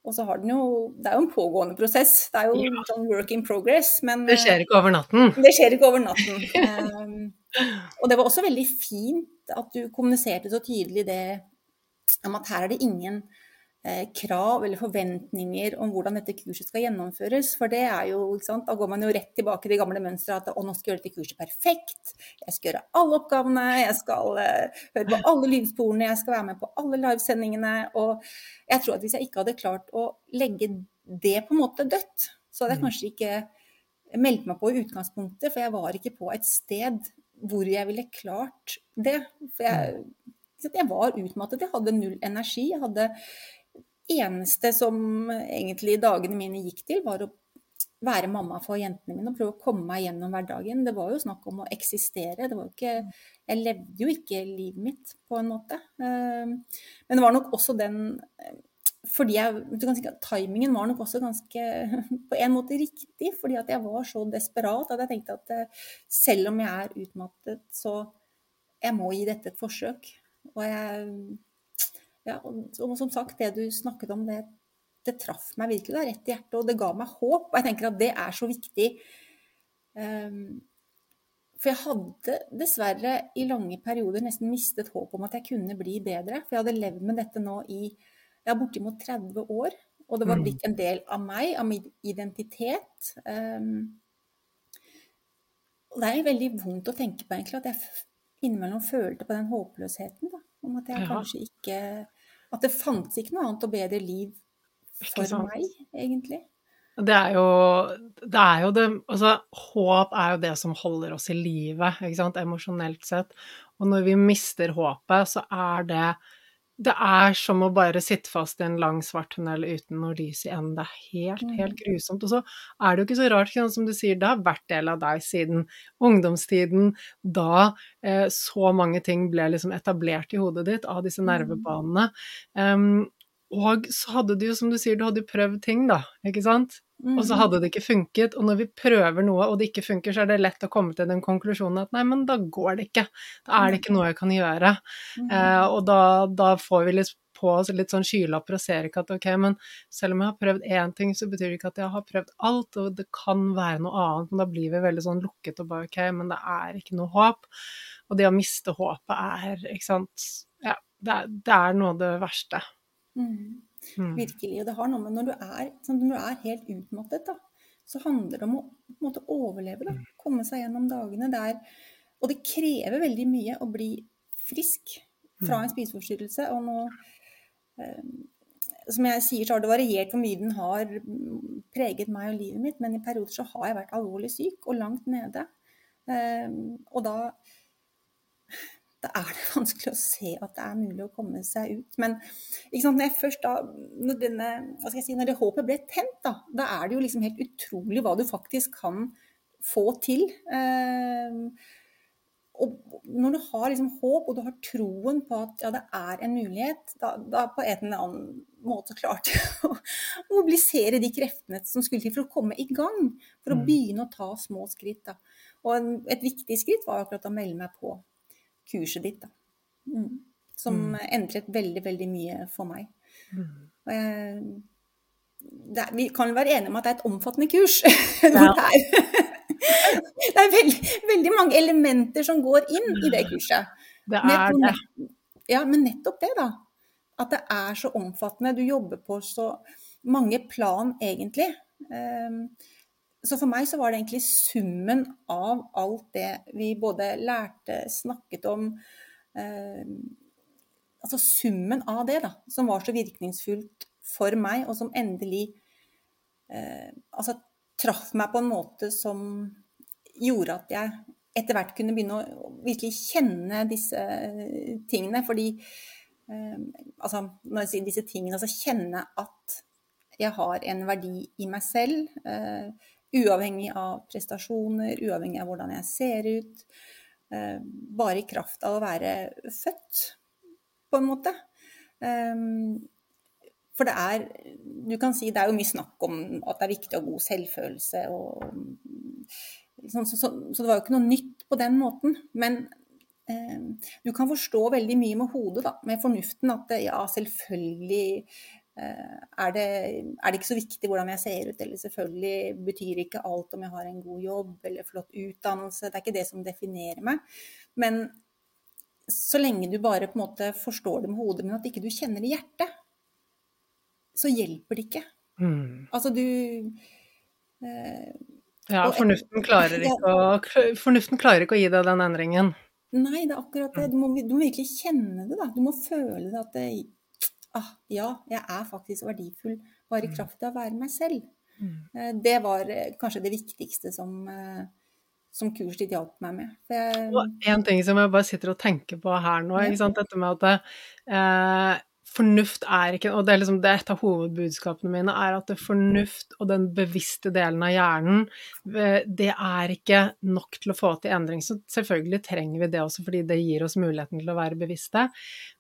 Og så har den jo Det er jo en pågående prosess. Det er jo ja. sånn work in progress. Men Det skjer ikke over natten? Det skjer ikke over natten. um, og det var også veldig fint at du kommuniserte så tydelig det om at her er det ingen eh, krav eller forventninger om hvordan dette kurset skal gjennomføres. For det er jo, ikke sant, da går man jo rett tilbake til de gamle mønstrene at å, nå skal jeg gjøre dette kurset perfekt. Jeg skal gjøre alle oppgavene, jeg skal eh, høre på alle lydsporene, jeg skal være med på alle livesendingene. Og jeg tror at hvis jeg ikke hadde klart å legge det på en måte dødt, så hadde jeg mm. kanskje ikke meldt meg på i utgangspunktet, for jeg var ikke på et sted hvor jeg ville klart det. For jeg, jeg var utmattet, jeg hadde null energi. Jeg hadde eneste som egentlig dagene mine gikk til, var å være mamma for jentene mine og prøve å komme meg gjennom hverdagen. Det var jo snakk om å eksistere. Ikke, jeg levde jo ikke livet mitt på en måte. Ehm, men det var nok også den fordi jeg, at Timingen var nok også ganske på en måte riktig, fordi at jeg var så desperat at jeg tenkte at eh, selv om jeg er utmattet, så jeg må gi dette et forsøk. Og jeg ja, og, som sagt, det du snakket om, det, det traff meg virkelig da, rett i hjertet, og det ga meg håp. Og jeg tenker at det er så viktig. Um, for jeg hadde dessverre i lange perioder nesten mistet håp om at jeg kunne bli bedre. For jeg hadde levd med dette nå i ja, bortimot 30 år. Og det var mm. blitt en del av meg, av min identitet. Um, og det er veldig vondt å tenke på, egentlig, at jeg innimellom følte på den håpløsheten. Da, om at jeg ja. kanskje ikke at det fantes ikke noe annet og bedre liv for meg, egentlig. Det er jo det er jo det Altså, håp er jo det som holder oss i live, ikke sant, emosjonelt sett. Og når vi mister håpet, så er det det er som å bare sitte fast i en lang, svart tunnel uten noe lys i enden. Det er helt, helt mm. grusomt. Og så er det jo ikke så rart, som du sier, det har vært del av deg siden ungdomstiden, da eh, så mange ting ble liksom etablert i hodet ditt av disse mm. nervebanene. Um, og så hadde du jo, som du sier, du hadde prøvd ting, da, ikke sant? Og så mm. hadde det ikke funket. Og når vi prøver noe og det ikke funker, så er det lett å komme til den konklusjonen at nei, men da går det ikke. Da er det ikke noe jeg kan gjøre. Eh, og da, da, får vi litt på oss litt sånn skylapper og ser ikke at ok, men selv om jeg har prøvd én ting, så betyr det ikke at jeg har prøvd alt, og det kan være noe annet. Men da blir vi veldig sånn lukket og bare ok, men det er ikke noe håp. Og det å miste håpet er, ikke sant Ja, det er, det er noe av det verste. Mm. Mm. Virkelig. Og det har noe med når du er, sånn, når du er helt utmattet, da, så handler det om å måte, overleve. Da. Mm. Komme seg gjennom dagene der. Og det krever veldig mye å bli frisk fra mm. en spiseforstyrrelse. Og nå eh, Som jeg sier, så har det variert hvor mye den har preget meg og livet mitt, men i perioder så har jeg vært alvorlig syk og langt nede. Eh, og da da er det vanskelig å se at det er mulig å komme seg ut. Men når, først da, når, denne, si, når, det håpet ble tent, da, da, er det jo liksom helt utrolig hva du faktisk kan få til. Eh, og når du har liksom håp, og du har troen på at ja, det er en mulighet, da, da på en eller annen måte klarte jeg å mobilisere de kreftene som skulle til for å komme i gang. For å mm. begynne å ta små skritt. Da. Og et viktig skritt var akkurat å melde meg på kurset ditt. Da. Mm. Som mm. endret veldig, veldig mye for meg. Mm. Og jeg, det, vi kan være enige om at det er et omfattende kurs. Ja. det er veldig, veldig, mange elementer som går inn i det kurset. Det er det. Ja, men nettopp det, da. At det er så omfattende. Du jobber på så mange plan, egentlig. Ehm, så for meg så var det egentlig summen av alt det vi både lærte, snakket om eh, Altså summen av det, da, som var så virkningsfullt for meg, og som endelig eh, altså traff meg på en måte som gjorde at jeg etter hvert kunne begynne å virkelig kjenne disse tingene. Fordi eh, altså, når jeg sier disse tingene, altså kjenne at jeg har en verdi i meg selv. Uh, uavhengig av prestasjoner, uavhengig av hvordan jeg ser ut. Uh, bare i kraft av å være født, på en måte. Um, for det er Du kan si det er jo mye snakk om at det er viktig å ha god selvfølelse og så, så, så, så, det var jo ikke noe nytt på den måten. Men eh, du kan forstå veldig mye med hodet, da, med fornuften, at ja, selvfølgelig eh, er, det, er, det, ikke så viktig hvordan jeg ser ut, eller selvfølgelig betyr ikke alt om jeg har en god jobb eller flott utdannelse. Det er ikke det som definerer meg. Men så lenge du bare på en måte forstår det med hodet, men at ikke du kjenner det i hjertet, så hjelper det ikke. Mm. Altså du eh, Ja, fornuften klarer, ikke å, fornuften klarer ikke å gi deg den endringen. Nei, det er akkurat det. Du må, du må virkelig kjenne det, da. Du må føle det at det, ah, Ja, jeg er faktisk verdifull bare i mm. kraft av å være meg selv. Mm. Eh, det var eh, kanskje det viktigste som, eh, som kurset ditt hjalp meg med. Jeg, og en ting som jeg bare sitter og tenker på her nå, dette med at eh, fornuft er ikke Og det er liksom det et av hovedbudskapene mine, er at fornuft og den bevisste delen av hjernen, eh, det er ikke nok til å få til endring. Så selvfølgelig trenger vi det også, fordi det gir oss muligheten til å være bevisste.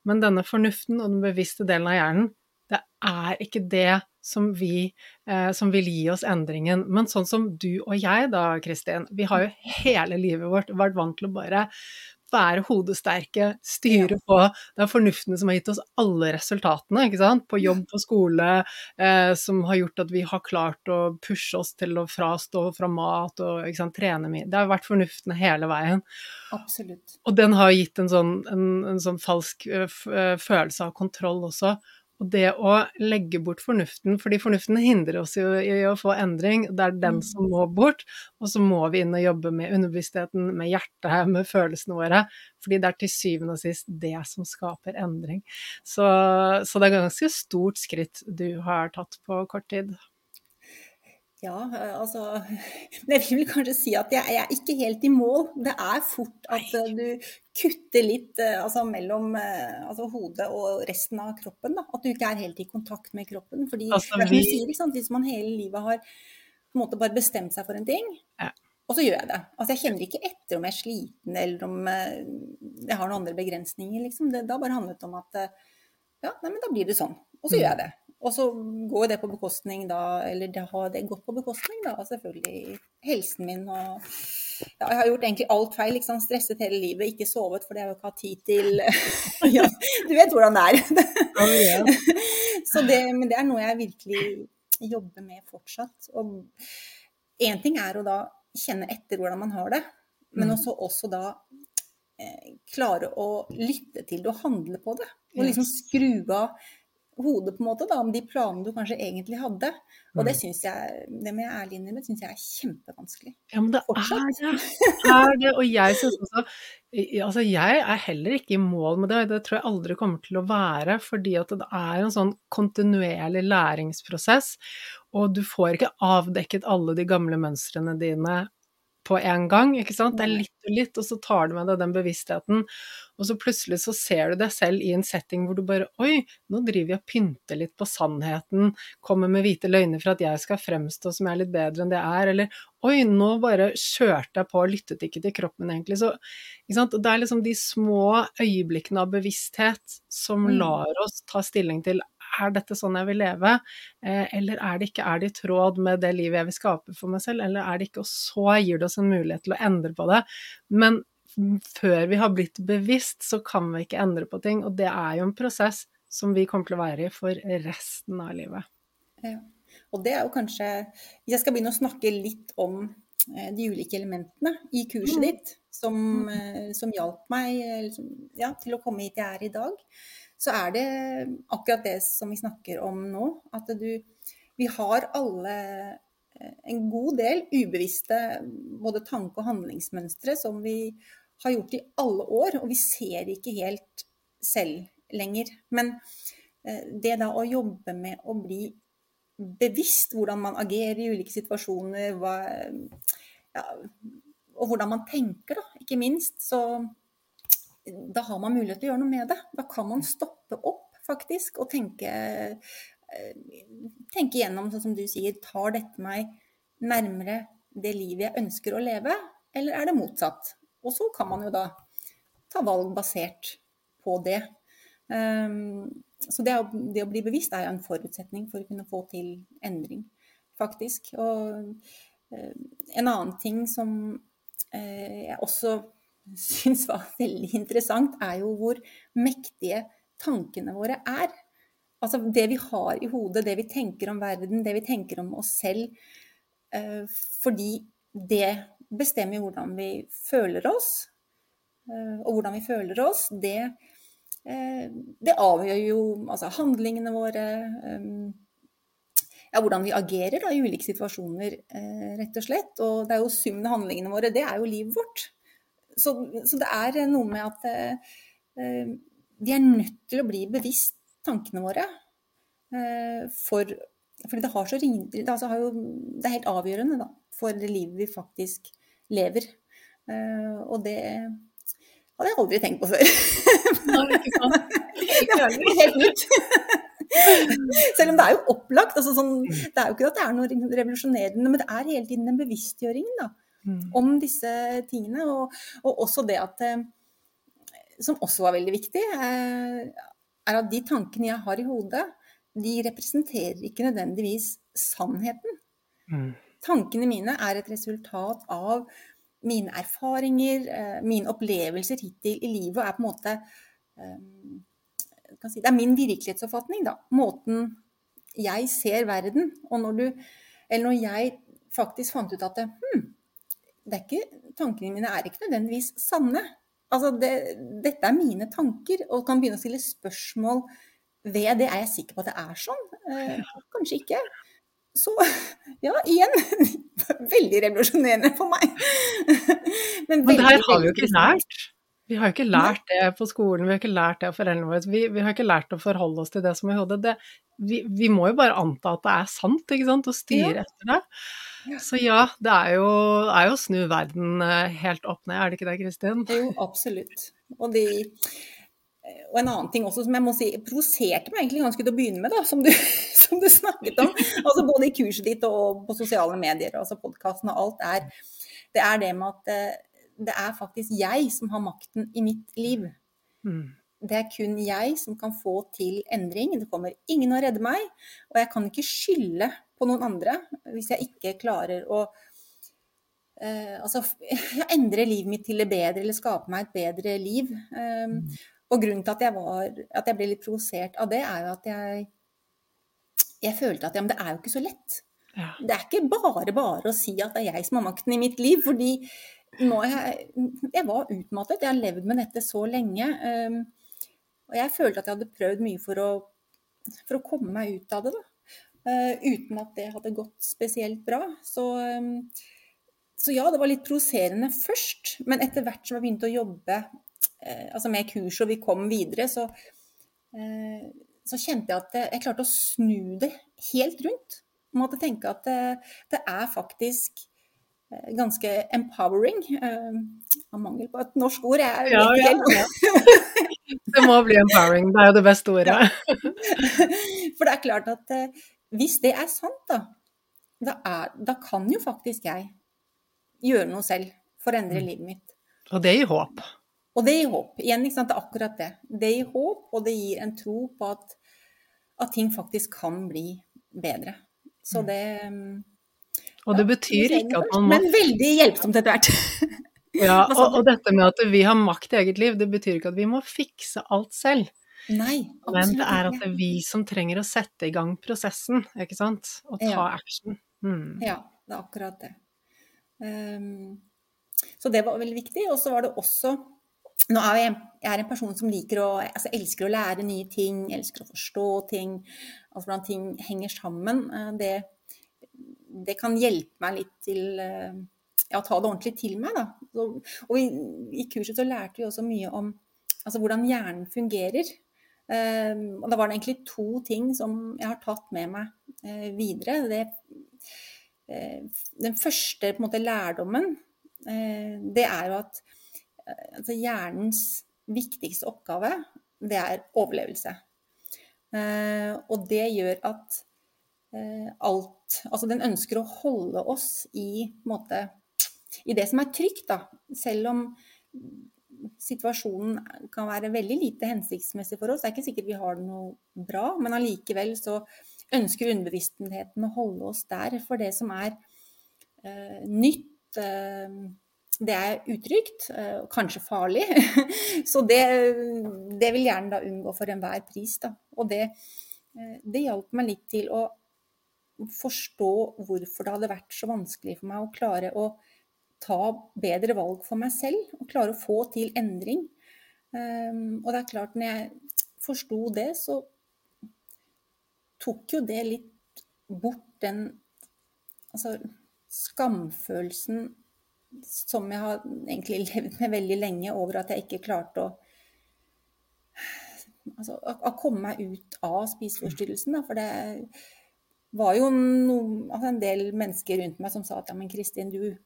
Men denne fornuften og den bevisste delen av hjernen, det er ikke det som, vi, eh, som vil gi oss endringen. Men sånn som du og jeg da, Kristin, vi har jo hele livet vårt vært vant til å bare være hodesterke, styre på. Det er fornuften som har gitt oss alle resultatene, ikke sant. På jobb, på skole, eh, som har gjort at vi har klart å pushe oss til å frastå fra mat og sant, trene mye. Det har vært fornuften hele veien. Absolutt. Og den har gitt en sånn, en, en sånn falsk uh, følelse av kontroll også. Og det å legge bort fornuften, fordi fornuften hindrer oss jo i å få endring, det er den mm. som må bort, og så må vi inn og jobbe med underbevisstheten, med hjertet, med følelsene våre, fordi det er til syvende og sist det som skaper endring. Så, så det er ganske stort skritt du har tatt på kort tid. Ja, altså altså Jeg vil kanskje si at jeg, jeg, er ikke helt i mål. Det er fort at. Eh, du kutter litt eh, altså, mellom altså, hodet og resten av kroppen. Da. At du ikke er helt i kontakt med kroppen. Fordi altså, vi... sier, Hvis man hele livet har på en måte bare bestemt seg for en ting, ja. og så gjør jeg det. Altså, jeg kjenner ikke etter om jeg er sliten eller om jeg har noen andre begrensninger. Liksom. Det har bare handlet om at ja, nei, men da blir det sånn. Og så mm. gjør jeg det. Og så går det på bekostning da, eller det har det gått på bekostning da, selvfølgelig helsen min og ja, Jeg har gjort egentlig alt feil. Liksom, stresset hele livet, ikke sovet fordi jeg ikke har tid til ja, Du vet hvordan det er. så det, men det er noe jeg virkelig jobber med fortsatt. Og én ting er å da kjenne etter hvordan man har det, men mm. også, også da eh, klare å lytte til det og handle på det. Og liksom skru av hodet på en måte da, om de planene du kanskje egentlig hadde. Og det mm. syns jeg, det med ærlig innrømme, syns jeg er kjempevanskelig. Ja, men det Fortsatt. er det. er det. Og jeg syns også Altså, jeg er heller ikke i mål med det, og det tror jeg aldri kommer til å være, fordi at det er en sånn kontinuerlig læringsprosess, og du får ikke avdekket alle de gamle mønstrene dine på en gang, ikke sant. Det er litt og litt, og så tar du med deg den bevisstheten. Og så plutselig så ser du deg selv i en setting hvor du bare Oi, nå driver jeg og pynter litt på sannheten, kommer med hvite løgner for at jeg skal fremstå som jeg er litt bedre enn det jeg er, eller Oi, nå bare kjørte jeg på og lyttet ikke til kroppen, egentlig. Så ikke sant? det er liksom de små øyeblikkene av bevissthet som mm. lar oss ta stilling til er dette sånn jeg vil leve, eh, eller er det ikke, er det i tråd med det livet jeg vil skape for meg selv, eller er det ikke, og så gir det oss en mulighet til å endre på det. Men før vi har blitt bevisst, så kan vi ikke endre på ting, og det er jo en prosess som vi kommer til å være i for resten av livet. Ja. Og det er jo kanskje jeg skal begynne å snakke litt om eh, de ulike elementene i kurset mm. ditt som, mm. Eh, som hjalp meg liksom, ja, til å komme hit jeg er i dag, så er det akkurat det som vi snakker om nå. At du Vi har alle eh, en god del ubevisste både tanke- og handlingsmønstre som vi har gjort i alle år, og vi ser ikke helt selv lenger. Men eh, det da å jobbe med å bli bevisst hvordan man agerer i ulike situasjoner, hva, ja, og hvordan man tenker, da, ikke minst, så da har man mulighet til å gjøre noe med det. Da kan man stoppe opp, faktisk, og tenke, eh, tenke gjennom, sånn som du sier, tar dette meg nærmere det livet jeg ønsker å leve, eller er det motsatt? Og så kan man jo da ta valg basert på det. Um, så det å, bli bevisst er jo en forutsetning for å kunne få til endring, faktisk. Og uh, en annen ting som uh, jeg også syns var veldig interessant, er jo hvor mektige tankene våre er. Altså det vi har i hodet, det vi tenker om verden, det vi tenker om oss selv. Eh, fordi det bestemmer hvordan vi føler oss. Eh, og hvordan vi føler oss, det, eh, det avgjør jo altså handlingene våre. Ja, hvordan vi agerer da, i ulike situasjoner, rett og slett. Og det er jo summen av handlingene våre, det er jo livet vårt. Så, så, det er noe med at eh, vi er nødt til å bli bevisst tankene våre. Eh, for, fordi det, har så, det, altså har jo, det er helt avgjørende da, for det livet vi faktisk lever. Eh, og det hadde jeg aldri tenkt på før. Nei, ikke sant? det er helt nytt. Selv om det er jo opplagt. Altså sånn, det er jo ikke at det er noe revolusjonerende, men det er hele tiden den bevisstgjøringen. da mm. om disse tingene. Og, og, også det at eh, Som også var veldig viktig, er, eh, er at de tankene jeg har i hodet, de representerer ikke nødvendigvis sannheten. Mm. Tankene mine er et resultat av mine erfaringer, eh, mine opplevelser hittil i livet, og er på en måte si, Det er min virkelighetsoppfatning, da. Måten jeg ser verden. Og når du Eller når jeg faktisk fant ut at hm, det er ikke, tankene mine er ikke nødvendigvis sanne. Altså det, dette er mine tanker, og kan begynne å stille spørsmål ved det. Er jeg sikker på at det er sånn? Eh, kanskje ikke. Så ja, igjen veldig revolusjonerende for meg. Men, Men det her har vi jo ikke lært. Vi har jo ikke lært det på skolen, vi har ikke lært det av foreldrene våre. Vi, vi, har ikke lært å forholde oss til det som er i hodet. Vi, vi, må jo bare anta at det er sant, ikke sant, og styre ja. etter det. Så ja, det er jo, er jo snu verden eh, helt opp ned, er det ikke det, Kristin? Jo, absolutt. Og, de, og, en annen ting også som jeg må si provoserte meg egentlig ganske til å begynne med, da, som du, som du snakket om. Altså både i kurset ditt og på sosiale medier, altså podkasten og alt, er, det er det med at eh, det er faktisk jeg som har makten i mitt liv. Mm. Det er kun jeg som kan få til endring. Det kommer ingen å redde meg. Og jeg kan ikke skylde på noen andre hvis jeg ikke klarer å eh, altså, endre livet mitt til det bedre, eller skape meg et bedre liv. Um, og grunnen til at jeg, var, at jeg ble litt provosert av det, er jo at jeg, jeg følte at ja, men det er jo ikke så lett. Ja. Det er ikke bare bare å si at det er jeg som har makten i mitt liv. fordi jeg, jeg var utmattet. Jeg har levd med dette så lenge. Um, og jeg følte at jeg hadde prøvd mye for å, for å komme meg ut av det. da. Uh, uten at det hadde gått spesielt bra. Så, um, så ja, det var litt provoserende først. Men etter hvert som jeg begynte å jobbe uh, altså med kurs og vi kom videre, så, uh, så kjente jeg at jeg klarte å snu det helt rundt. Måtte tenke at det, det er faktisk ganske empowering. Av mangel på et norsk ord. Jeg Ja, vet ja, helt. ja. Det må bli empowering, det er jo det beste ordet. For det er klart at eh, hvis det er sant, da, da, er, da kan jo faktisk jeg gjøre noe selv for å endre Mm. livet mitt. Og det gir håp. Og det gir håp. Igjen, ikke sant, det er akkurat det. Det gir håp, og det gir en tro på at, at ting faktisk kan bli bedre. Så Mm. det mm, Og det betyr ikke at man må Men veldig hjelpsomt etter hvert. ja, og, og dette med at vi har makt i eget liv, det betyr ikke at vi må fikse alt selv. Nei, Men det er at det er vi som trenger å sette i gang prosessen, ikke sant? Og ta Ja. action. Mm. Ja, det er akkurat det. Um, så det var veldig viktig. Og så var det også Nå er jeg, jeg er en person som liker å, altså elsker å lære nye ting, elsker å forstå ting, altså hvordan ting henger sammen. Eh, Det, det kan hjelpe meg litt til eh, ja, ta det ordentlig til meg. Da. Så, og i, i kurset så lærte vi også mye om altså, hvordan hjernen fungerer. Ehm, og da var det egentlig to ting som jeg har tatt med meg uh, videre. Det uh, den første måte, lærdommen, uh, det er jo at altså, hjernens viktigste oppgave, det er overlevelse. Og det gjør at alt Altså den ønsker å holde oss i, en måte, i det som er trygt, da. Selv om situasjonen kan være veldig lite hensiktsmessig for oss. Det er ikke sikkert vi har det noe bra, men allikevel så ønsker underbevisstheten å holde oss der for det som er uh, nytt. uh, det er utrygt, uh, kanskje farlig. så det, det vil gjerne da unngå for enhver pris. Da. Og det, det hjalp meg litt til å forstå hvorfor det hadde vært så vanskelig for meg å klare å ta bedre valg for meg selv og klare å få til endring. Um, og det er klart, når jeg forsto det, så tok jo det litt bort den altså, skamfølelsen som jeg har egentlig levd med veldig lenge over at jeg ikke klarte å altså, å, komme meg ut av spiseforstyrrelsen. Da, for det var jo noen, altså en del mennesker rundt meg som sa at ja, men Kristin, du,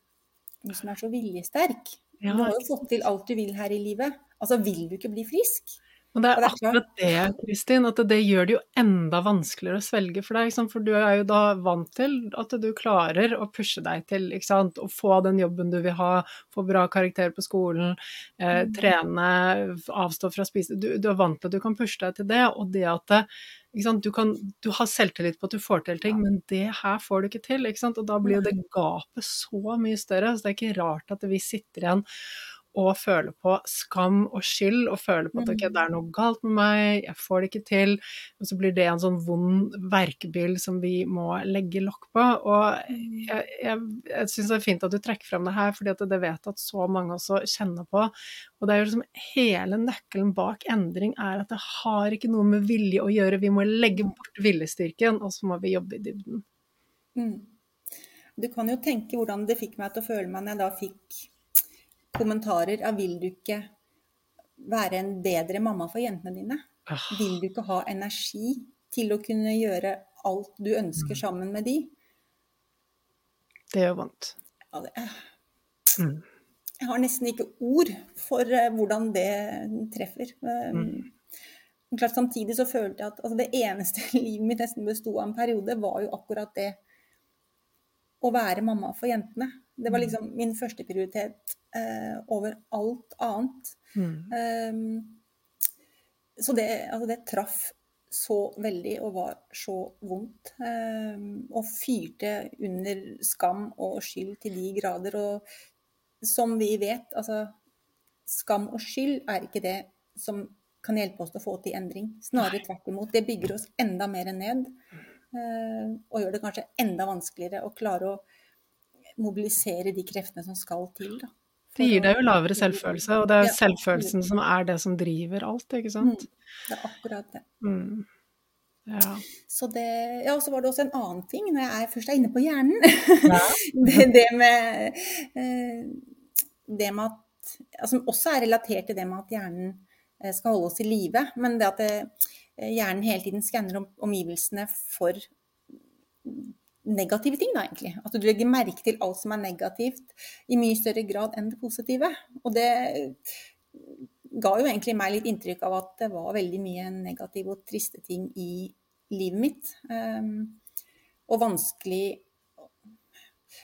du som er så viljesterk, Ja, du har jo fått til alt du vil her i livet. Altså, vil du ikke bli frisk? Og det er akkurat det, Kristin, at det gjør det jo enda vanskeligere å svelge for deg. For du er jo da vant til at du klarer å pushe deg til å få den jobben du vil ha, få bra karakter på skolen, eh, Mm. trene, avstå fra å spise. Du, du er vant til at du kan pushe deg til det, og det at? Du, kan, du har selvtillit på at du får til ting, men det her får du ikke til. Ikke? Og da blir jo det gapet så mye større. Så det er ikke rart at vi sitter igjen og føle på skam og skyld, og føle på at ok, Mm. det er noe galt med meg, jeg får det ikke til, og så blir det en sånn vond verkebyll som vi må legge lokk på. Og Mm. jeg, jeg, jeg syns det er fint at du trekker frem det her, fordi at det vet at så mange også kjenner på. Og det er jo liksom hele nøkkelen bak endring er at det har ikke noe med vilje å gjøre, vi må legge bort viljestyrken, og så må vi jobbe i dybden. Mm. Du kan jo tenke hvordan det fikk meg til å føle meg når jeg da fikk kommentarer av 'vil du ikke være en bedre mamma for jentene dine'? Ah, Vil du ikke ha energi til å kunne gjøre alt du ønsker sammen med de? det gjør vondt. Ja, det, Mm. jeg har nesten ikke ord for eh, hvordan det treffer. Eh, Mm. Klart, samtidig så følte jeg at altså, det eneste livet mitt nesten besto av en periode, var jo akkurat det å være mamma for jentene. Det var liksom min første prioritet eh, over alt annet. Mm. Um, så det, altså det traff så veldig og var så vondt. Um, og fyrte under skam og skyld til de grader. Og som vi vet, altså skam og skyld er ikke det som kan hjelpe oss til å få til endring. Snarere tvert imot. Det bygger oss enda mer ned. uh, og gjør det kanskje enda vanskeligere å klare å mobilisere de kreftene som skal til. Da. Det gir deg jo lavere selvfølelse, og det er Ja, selvfølelsen som er det som driver alt, ikke sant? Det er akkurat det. Mm. Ja. Så det, ja, så var det også en annen ting, når jeg er, først er inne på hjernen. Ja. det, det med eh, det med at altså, også er relatert til det med at hjernen eh, skal holde oss i live. Men det at det, eh, hjernen hele tiden skanner om, omgivelsene for negative ting, da, egentlig. At du legger merke til alt som er negativt, i mye større grad enn det positive. Og det ga jo egentlig meg litt inntrykk av at det var veldig mye negative og triste ting i livet mitt. Um, og vanskelig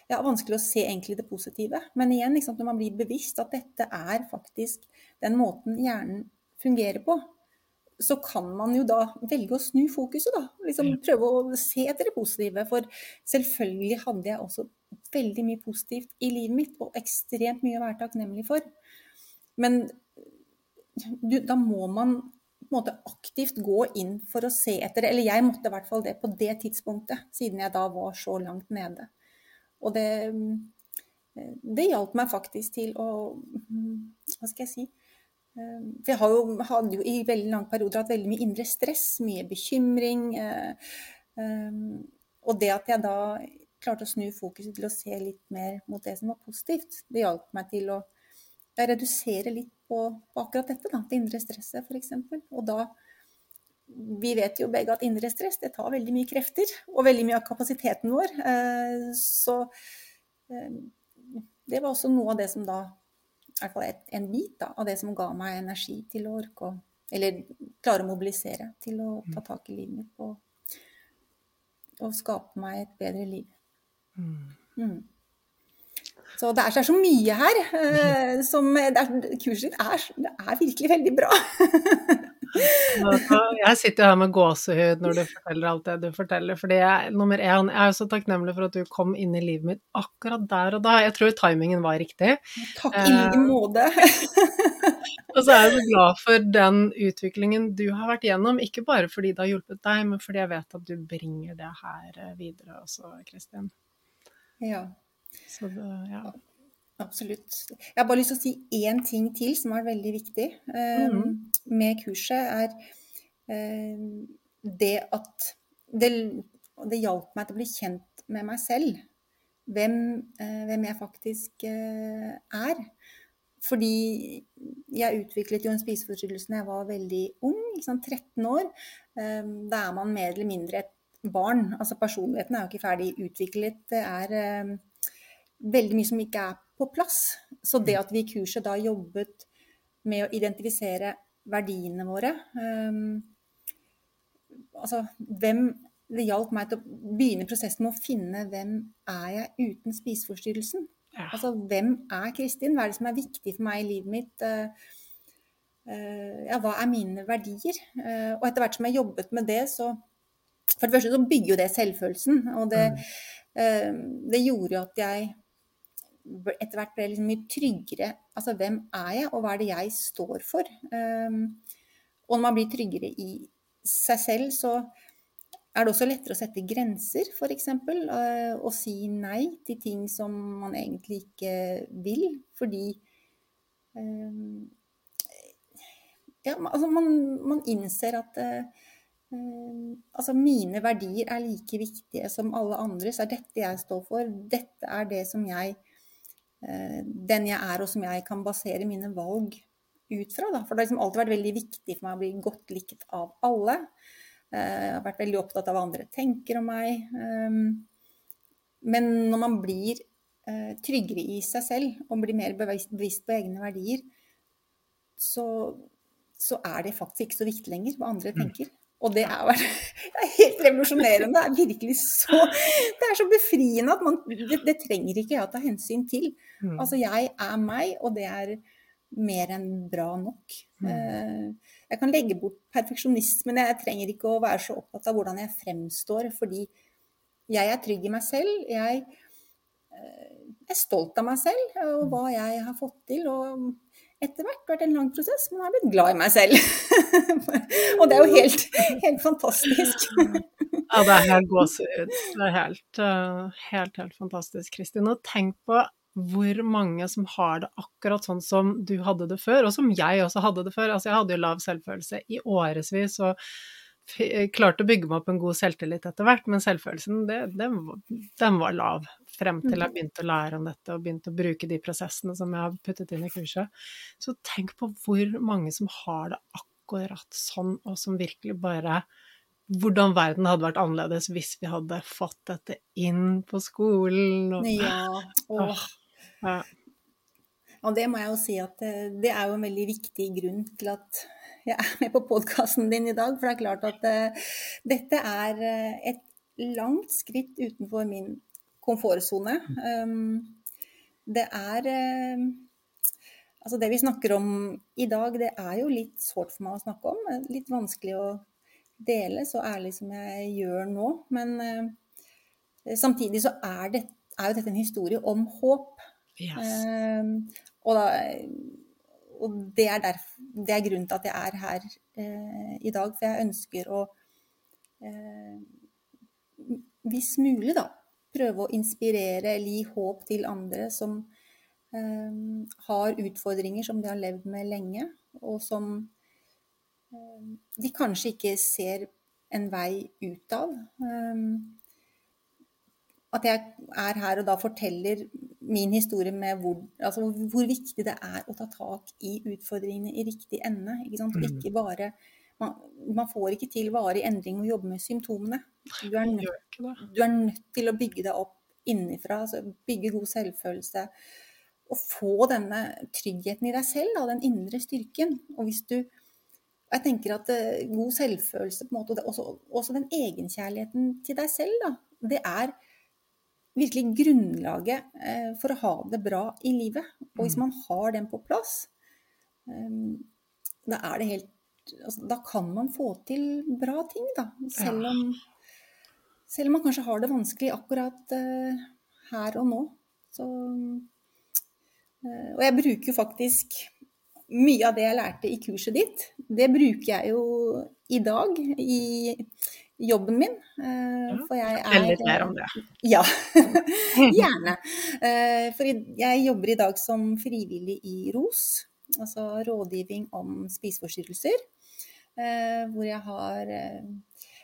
ja, vanskelig å se egentlig det positive. Men igjen, liksom, når man blir bevisst at dette er faktisk den måten hjernen fungerer på, så kan man jo da velge å snu fokuset, da. Liksom prøve å se etter det positive. For selvfølgelig hadde jeg også veldig mye positivt i livet mitt, og ekstremt mye å være takknemlig for. Men du, da må man på en måte aktivt gå inn for å se etter det. Eller jeg måtte i hvert fall det på det tidspunktet, siden jeg da var så langt nede. Og det, det hjalp meg faktisk til å Hva skal jeg si? Eh, for jeg jo, hadde jo i veldig lang perioder hatt veldig mye indre stress, mye bekymring. Eh, eh, og det at jeg da klarte å snu fokuset til å se litt mer mot det som var positivt, det hjalp meg til å redusere litt på, på akkurat dette, da, det indre stresset f.eks. Og da Vi vet jo begge at indre stress det tar veldig mye krefter, og veldig mye av kapasiteten vår. Så det var også noe av det som da i hvert fall et, en bit da, av det som ga meg energi til å orke å Eller klare å mobilisere til å ta tak i livet mitt og, og skape meg et bedre liv. Mm. Mm. Så det er så mye her. Eh, som, er, kurset ditt er, er virkelig veldig bra. Jeg sitter jo her med gåsehud når du forteller alt det du forteller. fordi jeg, nummer én, jeg er så takknemlig for at du kom inn i livet mitt akkurat der og da. Jeg tror timingen var riktig. Takk i like eh, måte. og så er jeg så glad for den utviklingen du har vært gjennom. Ikke bare fordi det har hjulpet deg, men fordi jeg vet at du bringer det her eh, videre også, Kristin. Ja. Så det, ja. Absolutt. Jeg har bare lyst til å si én ting til som er veldig viktig mm. med kurset. er uh, det at det, det hjalp meg til å bli kjent med meg selv. Hvem, uh, hvem jeg faktisk uh, er. Fordi jeg utviklet jo en spiseforstyrrelse da jeg var veldig ung, 13 år. Da er man mer eller mindre et barn. Altså personligheten er jo ikke ferdig utviklet. Det er veldig mye som ikke er på plass. Så det mm. at vi i kurset da jobbet med å identifisere verdiene våre um, Altså hvem Det hjalp meg til å begynne prosessen med å finne hvem er jeg uten spiseforstyrrelsen. Ja. Altså hvem er Kristin? Hva er det som er viktig for meg i livet mitt? Uh, uh, ja, hva er mine verdier? Uh, og etter hvert som jeg jobbet med det, så For det første så bygger jo det selvfølelsen. Og det, mm. det gjorde jo at jeg etter hvert ble liksom mye tryggere. Altså hvem er jeg, og hva er det jeg står for? Um, og når man blir tryggere i seg selv, så er det også lettere å sette grenser, f.eks. Uh, og si nei til ting som man egentlig ikke vil, fordi um, ja, altså man, man, innser at uh, altså mine verdier er like viktige som alle andres. Er dette jeg står for? Dette er det som jeg Eh, den jeg er, og som jeg kan basere mine valg ut fra. Da. For det har liksom alltid vært veldig viktig for meg å bli godt likt av alle. Eh, jeg har vært veldig opptatt av hva andre tenker om meg. Eh, men når man blir tryggere i seg selv og blir mer bevisst på egne verdier, så, så er det faktisk ikke så viktig lenger hva andre mm. tenker. Og det er, det er helt revolusjonerende. Det er virkelig så Det er så befriende at man Det, det trenger ikke jeg å ta hensyn til. Mm. Altså, jeg er meg, og det er mer enn bra nok. Mm. Eh, jeg kan legge bort perfeksjonismen. Jeg trenger ikke å være så opptatt av hvordan jeg fremstår, fordi jeg er trygg i meg selv. Jeg eh, er stolt av meg selv og hva jeg har fått til. og etter hvert vært en lang prosess, men jeg har blitt glad i meg selv. og det er jo helt, helt fantastisk. ja, det er helt gåsehud. Det er helt, eh, helt, helt fantastisk, Kristin. Og tenk på hvor mange som har det akkurat sånn som du hadde det før, og som jeg også hadde det før. Altså, jeg hadde jo lav selvfølelse i årevis og klarte å bygge meg opp en god selvtillit etter hvert, men selvfølelsen, det, den, den var lav frem til jeg mm. begynte å lære om dette og begynte å bruke de prosessene som jeg har puttet inn i kurset. Så tenk på hvor mange som har det akkurat sånn, og som virkelig bare hvordan verden hadde vært annerledes hvis vi hadde fått dette inn på skolen. Og... Ja. Åh. Ja. Og det må jeg jo si at eh, det er jo en veldig viktig grunn til at jeg er med på podkasten din i dag. For det er klart at uh, dette er uh, et langt skritt utenfor min komfortsone. Um, det er uh, Altså det vi snakker om i dag, det er jo litt sårt for meg å snakke om. Litt vanskelig å dele så ærlig som jeg gjør nå. Men samtidig så er, det, er jo dette en historie om håp. Yes. Og, da, og det, er derfor, det, er grunnen til at jeg er her eh, i dag. For jeg ønsker å, eh, hvis mulig, da, prøve å inspirere eller gi håp til andre som eh, har utfordringer som de har levd med lenge, og som eh, de kanskje ikke ser en vei ut av. Eh, at jeg er her og da forteller min historie med hvor, altså hvor, viktig det er å ta tak i utfordringene i riktig ende. Ikke sant? Mm. Ikke bare, man, man, får ikke til varig endring og jobbe med symptomene. Du er, nødt, du er nødt til å bygge deg opp innenfra, altså bygge god selvfølelse. Og få denne tryggheten i deg selv, da, den indre styrken. Og hvis du jeg tenker at uh, god selvfølelse, på en måte, også, også den egenkjærligheten til deg selv, da, det er virkelig grunnlaget eh, for å ha det bra i livet. Og hvis mm. man har den på plass, eh, da er det helt altså, Da kan man få til bra ting, da. Selv om, selv om man kanskje har det vanskelig akkurat uh, her og nå. Så, og jeg bruker jo faktisk mye av det jeg lærte i kurset ditt, det bruker jeg jo i dag i jobben min. Eh, for jeg er litt mer om det. Ja, gjerne. Eh, for jeg jobber i dag som frivillig i ROS, altså rådgivning om spiseforstyrrelser. Eh, hvor jeg har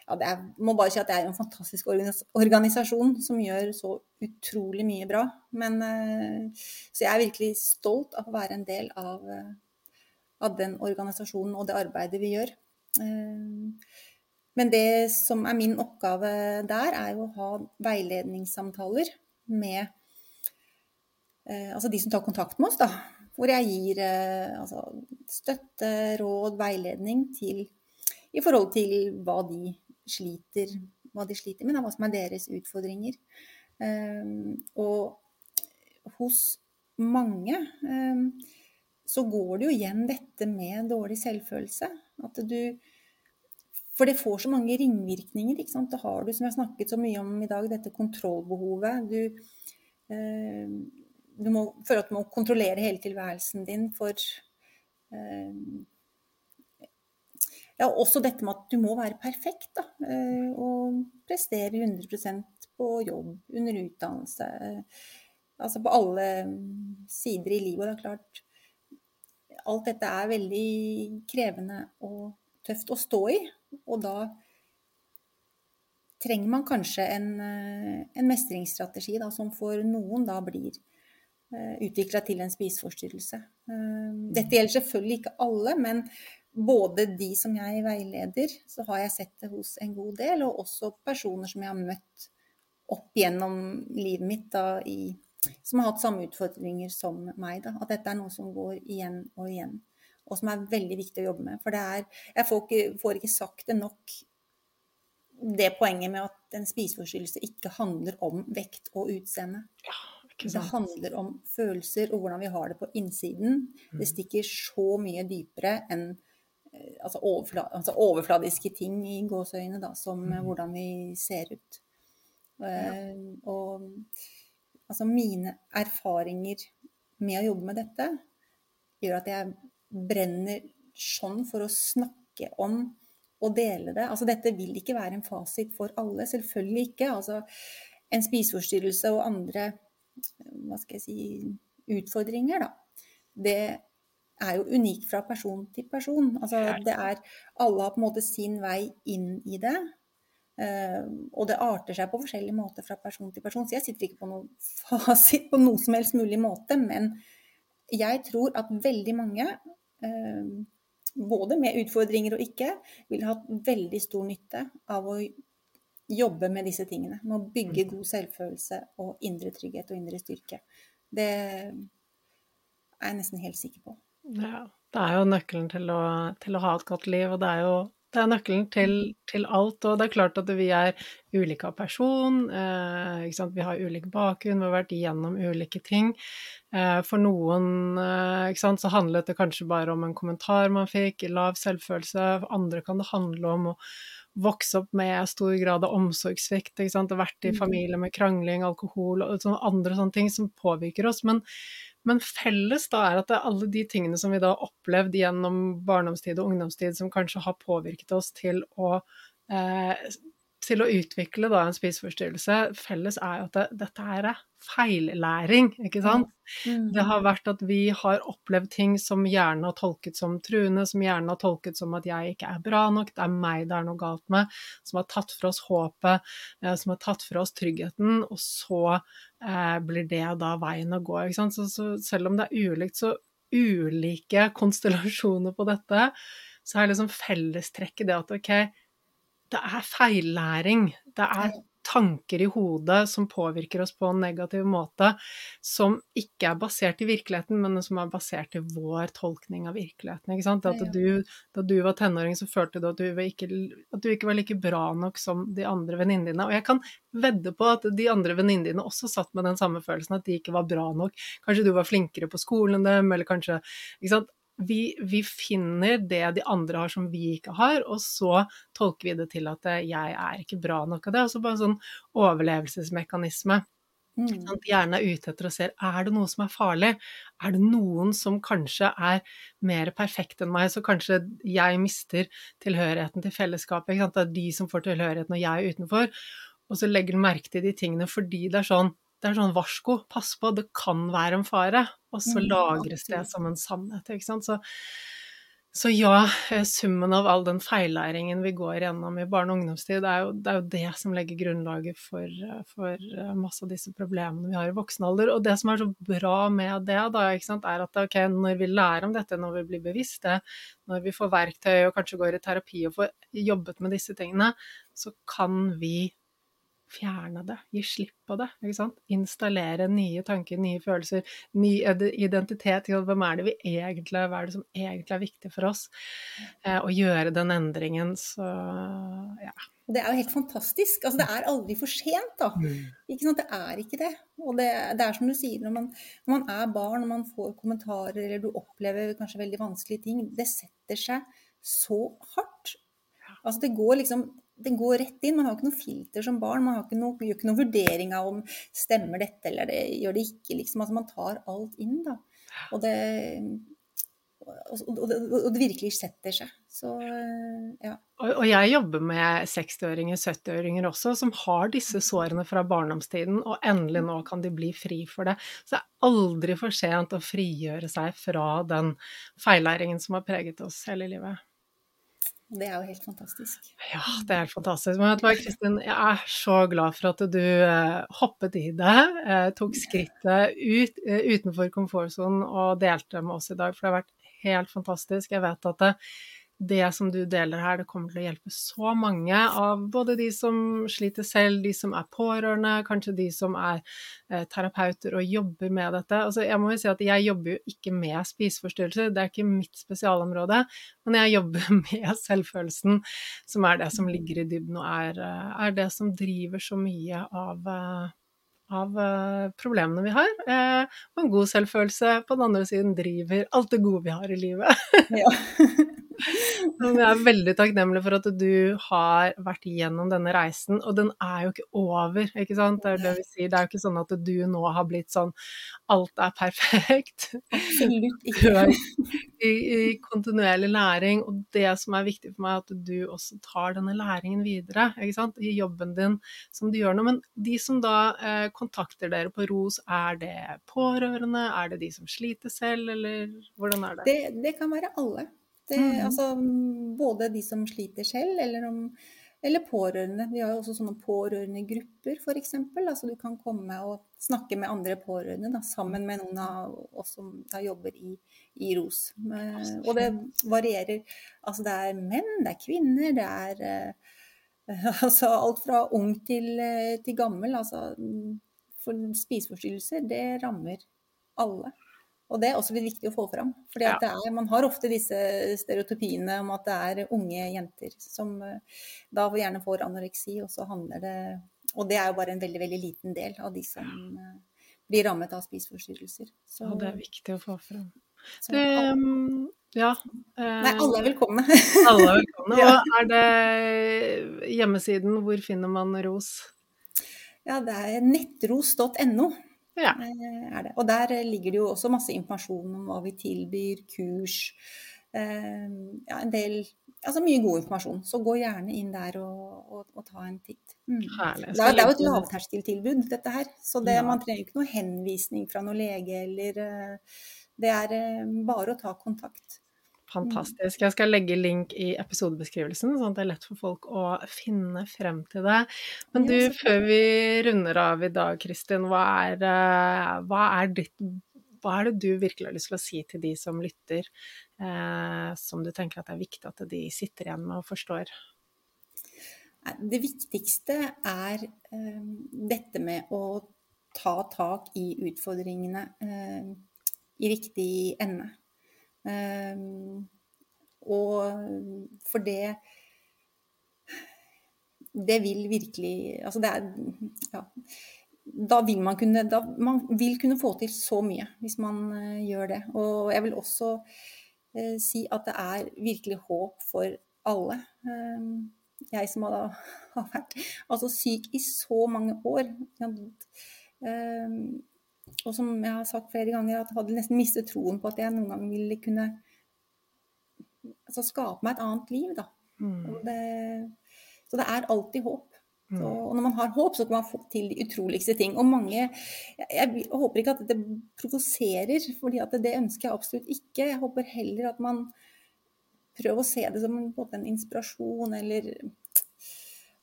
ja, det er, må bare si at det er en fantastisk organisasjon som gjør så utrolig mye bra. Men, så jeg er virkelig stolt av å være en del av, av den organisasjonen og det arbeidet vi gjør. Men det som er min oppgave der, er jo å ha veiledningssamtaler med eh, altså de som tar kontakt med oss, da. Hvor jeg gir eh, altså, støtte, råd, veiledning til, i forhold til hva de sliter, hva de sliter med, da, hva som er deres utfordringer. Um, og hos mange så går det jo igjen dette med dårlig selvfølelse. At du for det får så mange ringvirkninger. ikke sant? Da har du, som jeg har snakket så mye om i dag, dette kontrollbehovet. Du, eh, du må føle at du må kontrollere hele tilværelsen din for eh, Ja, også dette med at du må være perfekt, da. Eh, og prestere 100% på jobb, under utdannelse. Altså på alle sider i livet. Det er klart Alt dette er veldig krevende og tøft å stå i. Og da trenger man kanskje en, eh, en mestringsstrategi da, som for noen da blir eh, utvikla til en spiseforstyrrelse. Uh, dette gjelder selvfølgelig ikke alle, men både de som jeg veileder, så har jeg sett det hos en god del, og også personer som jeg har møtt opp gjennom livet mitt da, i, som har hatt samme utfordringer som meg. Da. At dette er noe som går igjen og igjen og som er veldig viktig å jobbe med. For det er Jeg får ikke, får ikke sagt det nok, det poenget med at en spiseforstyrrelse ikke handler om vekt og utseende. Ja, det handler om følelser og hvordan vi har det på innsiden. Mm. Det stikker så mye dypere enn eh, altså, overfla, altså overfladiske ting i gåseøyne, da, som mm. hvordan vi ser ut. Ja. Uh, og altså mine erfaringer med å jobbe med dette gjør at jeg brenner sånn for å snakke om og dele det. Altså, dette vil ikke være en fasit for alle. Selvfølgelig ikke. Altså, en spiseforstyrrelse og andre hva skal jeg si, utfordringer, da, det er jo unikt fra person til person. Altså, det er, alle har på en måte sin vei inn i det. Uh, og det arter seg på forskjellige måter fra person til person. Så jeg sitter ikke på noen fasit på noe som helst mulig måte. Men jeg tror at veldig mange både med utfordringer og ikke, ville hatt veldig stor nytte av å jobbe med disse tingene. Med å bygge god selvfølelse og indre trygghet og indre styrke. Det er jeg nesten helt sikker på. Ja, det er jo nøkkelen til å, til å ha et godt liv, og det er jo det er nøkkelen til, til, alt. Og det er klart at vi er ulike av person. Eh, vi har ulik bakgrunn, vi har vært igjennom ulike ting. Eh, for noen eh, så handlet det kanskje bare om en kommentar man fikk, lav selvfølelse. For andre kan det handle om å vokse opp med stor grad av omsorgssvikt, vært i mm. familie med krangling, alkohol og sånne andre sånne ting som påvirker oss. Men, men felles da er at det er alle de tingene som vi da har opplevd gjennom barndomstid og ungdomstid, som kanskje har påvirket oss til å eh, til å utvikle da, en spiseforstyrrelse felles er jo at det, dette her er feillæring, ikke sant. Mm. Det har vært at vi har opplevd ting som gjerne har tolket som truende, som gjerne har tolket som at jeg ikke er bra nok, det er meg det er noe galt med, som har tatt fra oss håpet, eh, som har tatt fra oss tryggheten, og så eh, blir det da veien å gå, ikke sant. Så, så selv om det er ulikt, så ulike konstellasjoner på dette, så er liksom fellestrekket det at ok, det er feillæring. Det er tanker i hodet som påvirker oss på en negativ måte, som ikke er basert i virkeligheten, men som er basert i vår tolkning av virkeligheten. Du, da du var tenåring, så følte du at du, ikke, at du ikke var like bra nok som de andre venninnene dine. Og jeg kan vedde på at de andre venninnene dine også satt med den samme følelsen, at de ikke var bra nok. Kanskje du var flinkere på skolen enn dem, eller kanskje? Vi, vi, finner det de andre har som vi ikke har, og så tolker vi det til at eh, jeg er ikke bra nok av det. Altså bare en sånn overlevelsesmekanisme. Mm. Hjernen er ute etter å se er det noe som er farlig. Er det noen som kanskje er mer perfekt enn meg, så kanskje jeg mister tilhørigheten til fellesskapet. Det er de som får tilhørigheten, og jeg er utenfor. Og så legger du merke til de tingene fordi det er sånn det er sånn varsko, pass på, det kan være en fare. Og så mm, lagres det som en sannhet, ikke sant. Så, så, ja, eh, summen av all den feillæringen vi går gjennom i barne- og ungdomstid, det er, jo, det er jo det som legger grunnlaget for, eh, for, eh, masse av disse problemene vi har i voksen alder. Og det som er så bra med det, da, sant, er at okay, når vi lærer om dette, når vi blir bevisste, når vi får verktøy og kanskje går i terapi og får jobbet med disse tingene, så kan vi fjerne det, gi slipp på det. ikke sant? Installere nye tanker, nye følelser, ny identitet. Hvem er det vi egentlig Hva er det som egentlig er viktig for oss? Eh, og gjøre den endringen, så ja. Det er jo helt fantastisk. Altså, det er aldri for sent, da. Mm. Ikke sant? Det er ikke det. Og det, det er som du sier, når man, når man er barn og man får kommentarer eller du opplever kanskje veldig vanskelige ting, det setter seg så hardt. Altså, det går liksom den går rett inn. Man har ikke noe filter som barn. Man ikke noe, gjør ikke noe vurdering av om stemmer dette eller det gjør det ikke. Liksom. Altså, man tar alt inn, da. Og det, og, og, og det virkelig setter seg. Så, ja. Og, jeg jobber med 60-åringer, 70-åringer også, som har disse sårene fra barndomstiden, og endelig nå kan de bli fri for det. Så det er aldri for sent å frigjøre seg fra den feillæringen som har preget oss hele livet. Det er jo helt fantastisk. Ja, det er helt fantastisk. Men vet Kristin, jeg er så glad for at du eh, hoppet i det, eh, tok skrittet ut, eh, utenfor komfortsonen og delte med oss i dag. For det har vært helt fantastisk. Jeg vet at det, som du deler her, det kommer til å hjelpe så mange av både de som sliter selv, de som er pårørende, kanskje de som er eh, terapeuter og jobber med dette. Altså, jeg må jo si at jeg jobber jo ikke med spiseforstyrrelser, det er ikke mitt spesialområde, men jeg jobber med selvfølelsen, som er det som ligger i dybden og er, eh, er det som driver så mye av eh, av uh, problemene vi har. Uh, og en god selvfølelse på den andre siden driver alt det gode vi har i livet. ja. Jeg er veldig takknemlig for at du har vært gjennom denne reisen, og den er jo ikke over, ikke sant. Det er det vi sier. Det er jo ikke sånn at du nå har blitt sånn alt er perfekt. Absolutt ikke. I, i kontinuerlig læring, og det som er viktig for meg, er at du også tar denne læringen videre, ikke sant. I jobben din som du gjør nå. Men de som da eh, kontakter dere på ROS, er det pårørende, er det de som sliter selv, eller hvordan er det? Det, det kan være alle. Det, mm. Altså både de som sliter selv, eller om Eller pårørende. Vi har jo også sånne pårørendegrupper, f.eks. Altså du kan komme og snakke med andre pårørende da, sammen med noen av oss som da jobber i, i ROS. Og det varierer. Altså det er menn, det er kvinner, det er eh, altså alt fra ung til, eh, til gammel. Altså for spiseforstyrrelser, det rammer alle. Og det er også litt viktig å få fram. For ja. man har ofte disse stereotypiene om at det er unge jenter som eh, da gjerne får anoreksi, og så handler det Og det er jo bare en veldig, veldig liten del av de som ja. blir rammet av spiseforstyrrelser. Så, ja, det er viktig å få fram. Så, det, alle, ja. Eh, Nei, alle er velkomne. alle er velkomne. ja. Og er det hjemmesiden, hvor finner man ROS? Ja, det er nettros.no. Ja. Eh, det. Og der ligger det jo også masse informasjon om hva vi tilbyr, kurs. Eh, ja, en del Altså mye god informasjon. Så gå gjerne inn der og, og, og ta en titt. Mm. Det, er, det, er, jo et lavterskeltilbud, dette her. Så det, ja. man trenger ikke noe henvisning fra noen lege eller eh, Det er bare å ta kontakt. Fantastisk. Jeg skal legge link i episodebeskrivelsen, sånn at det er lett for folk å finne frem til det. Men du, før vi runder av i dag, Kristin, hva er, eh, hva er, ditt, hva er det du virkelig har lyst til å si til de som lytter, eh, som du tenker at det er viktig at de sitter igjen med og forstår? Det viktigste er eh, dette med å ta tak i utfordringene eh, i riktig ende. Um, og for det Det vil virkelig Altså det er Ja. Da vil man kunne da, Man vil kunne få til så mye hvis man uh, gjør det. Og jeg vil også uh, si at det er virkelig håp for alle. Um, jeg som har vært altså, syk i så mange år. Og som jeg har sagt flere ganger, at jeg hadde nesten mistet troen på at jeg noen gang ville kunne altså, skape meg et annet liv. Da. Mm. Det, så det er alltid håp. Mm. Så, og når man har håp, så kan man få til de utroligste ting. Og mange Jeg, jeg håper ikke at dette provoserer, for det ønsker jeg absolutt ikke. Jeg håper heller at man prøver å se det som en, en inspirasjon, eller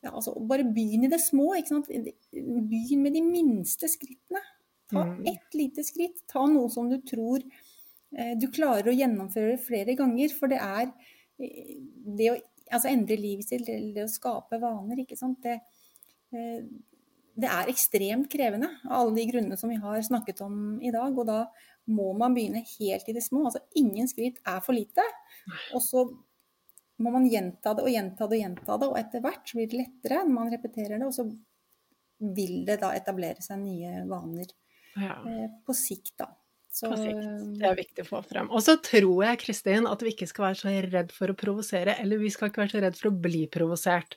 ja, altså, Bare begynn i det små. Begynn med de minste skrittene. Ta mm. ett lite skritt. Ta noe som du tror eh, du klarer å gjennomføre flere ganger. For det er eh, det å altså endre livet sitt, det å skape vaner, ikke sant. Det, eh, det er ekstremt krevende av alle de grunnene som vi har snakket om i dag. Og da må man begynne helt i det små. Altså ingen skritt er for lite. Og så må man gjenta det og gjenta det og gjenta det, og etter hvert blir det lettere når man repeterer det, og så vil det da etablere seg nye vaner ja. Eh, på sikt, da. Så, på sikt. Det er viktig å få frem. Og så tror jeg, Kristin, at vi ikke skal være så redd for å provosere, eller vi skal ikke være så redd for å bli provosert.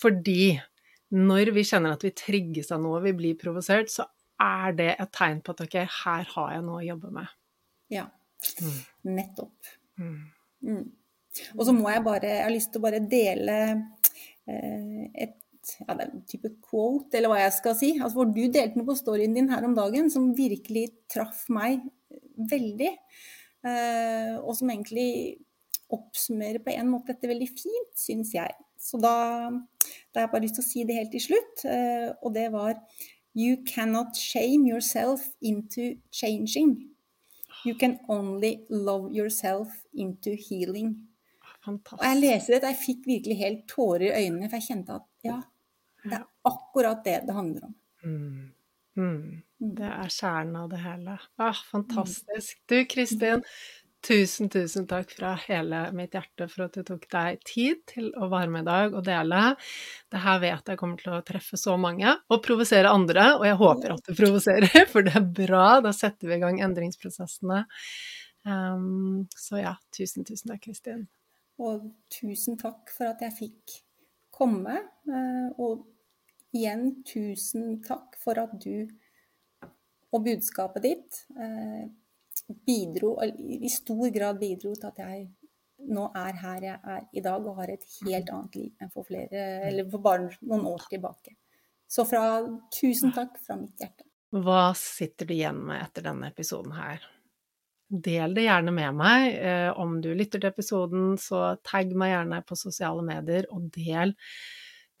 Fordi når vi kjenner at vi trigges av noe, vi blir provosert, så er det et tegn på at ok, her har jeg noe å jobbe med. Ja. Mm. Nettopp. Mm. Mm. Og så må jeg bare Jeg har lyst til å bare dele eh, et ja, det er en type quote, eller hva jeg skal si. Altså, hvor du delte noe på storyen din her om dagen som virkelig traff meg veldig. Eh, og som egentlig oppsummerer på en måte dette veldig fint, syns jeg. Så da, da har jeg bare lyst til å si det helt til slutt, eh, og det var You cannot shame yourself into changing. You can only love yourself into healing. Fantastisk. Og jeg leser dette, jeg fikk virkelig helt tårer i øynene, for jeg kjente at ja, det er akkurat det det handler om. Mm. Mm. Det er kjernen av det hele. Ah, fantastisk. Du Kristin, tusen, tusen takk fra hele mitt hjerte for at du tok deg tid til å være med i dag og dele. Det her vet jeg kommer til å treffe så mange, og provosere andre. Og jeg håper at det provoserer, for det er bra. Da setter vi i gang endringsprosessene. Um, så ja, tusen, tusen takk, Kristin. Og tusen takk for at jeg fikk komme. Eh, og igjen, tusen takk for at du og budskapet ditt eh, bidro, i stor grad bidro til at jeg nå er her jeg er i dag og har et helt annet liv enn for flere, for bare noen år tilbake. Så fra, tusen takk fra mitt hjerte. Hva sitter du igjen med etter denne episoden her? Del det gjerne med meg. Eh, om du lytter til episoden, så tagg meg gjerne på sosiale medier, og del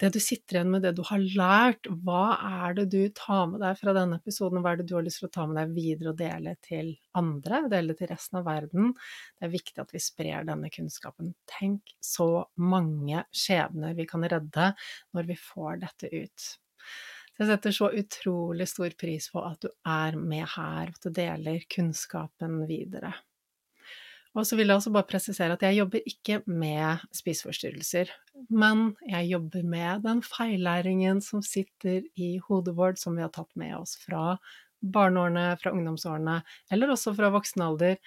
det du sitter igjen med, det du har lært. Hva er det du tar med deg fra denne episoden? Hva er det du har lyst til å ta med deg videre og dele til andre? Dele til resten av verden? Det er viktig at vi sprer denne kunnskapen. Tenk så mange skjebner vi kan redde når vi får dette ut. Jeg setter så utrolig stor pris på at du er med her, og at du deler kunnskapen videre. Og så vil jeg også bare presisere at jeg jobber ikke med spiseforstyrrelser, men jeg jobber med den feillæringen som sitter i hodet vårt, som vi har tatt med oss fra barneårene, fra ungdomsårene, eller også fra voksen alder.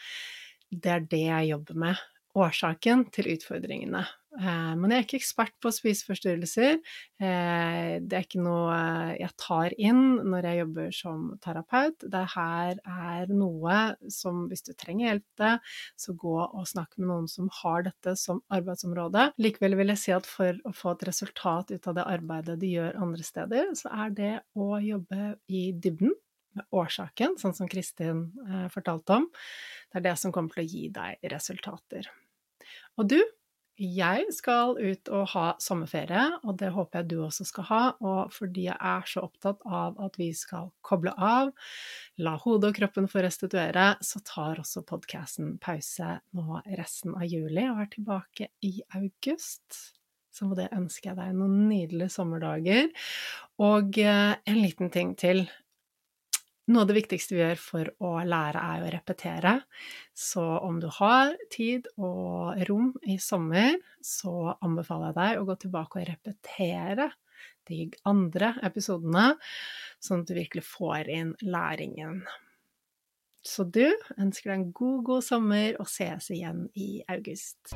Det er det jeg jobber med årsaken til utfordringene. Eh, men jeg er ikke ekspert på spiseforstyrrelser. Eh, det er ikke noe jeg tar inn når jeg jobber som terapeut. Det her er noe som, hvis du trenger hjelp til, så gå og snakk med noen som har dette som arbeidsområde. Likevel vil jeg si at for å få et resultat ut av det arbeidet de gjør andre steder, så er det å jobbe i dybden med årsaken, sånn som Kristin eh, fortalte om. Det er det som kommer til å gi deg resultater. Og du, jeg skal ut og ha sommerferie, og det håper jeg du også skal ha. Og fordi jeg er så opptatt av at vi skal koble av, la hodet og kroppen få restituere, så tar også podkasten pause nå resten av juli og er tilbake i august. Så med det ønsker jeg deg noen nydelige sommerdager. Og eh, en liten ting til. Noe av det viktigste vi gjør for å lære, er å repetere. Så om du har tid og rom i sommer, så anbefaler jeg deg å gå tilbake og repetere de andre episodene, sånn at du virkelig får inn læringen. Så du ønsker deg en god, god sommer, og ses igjen i august.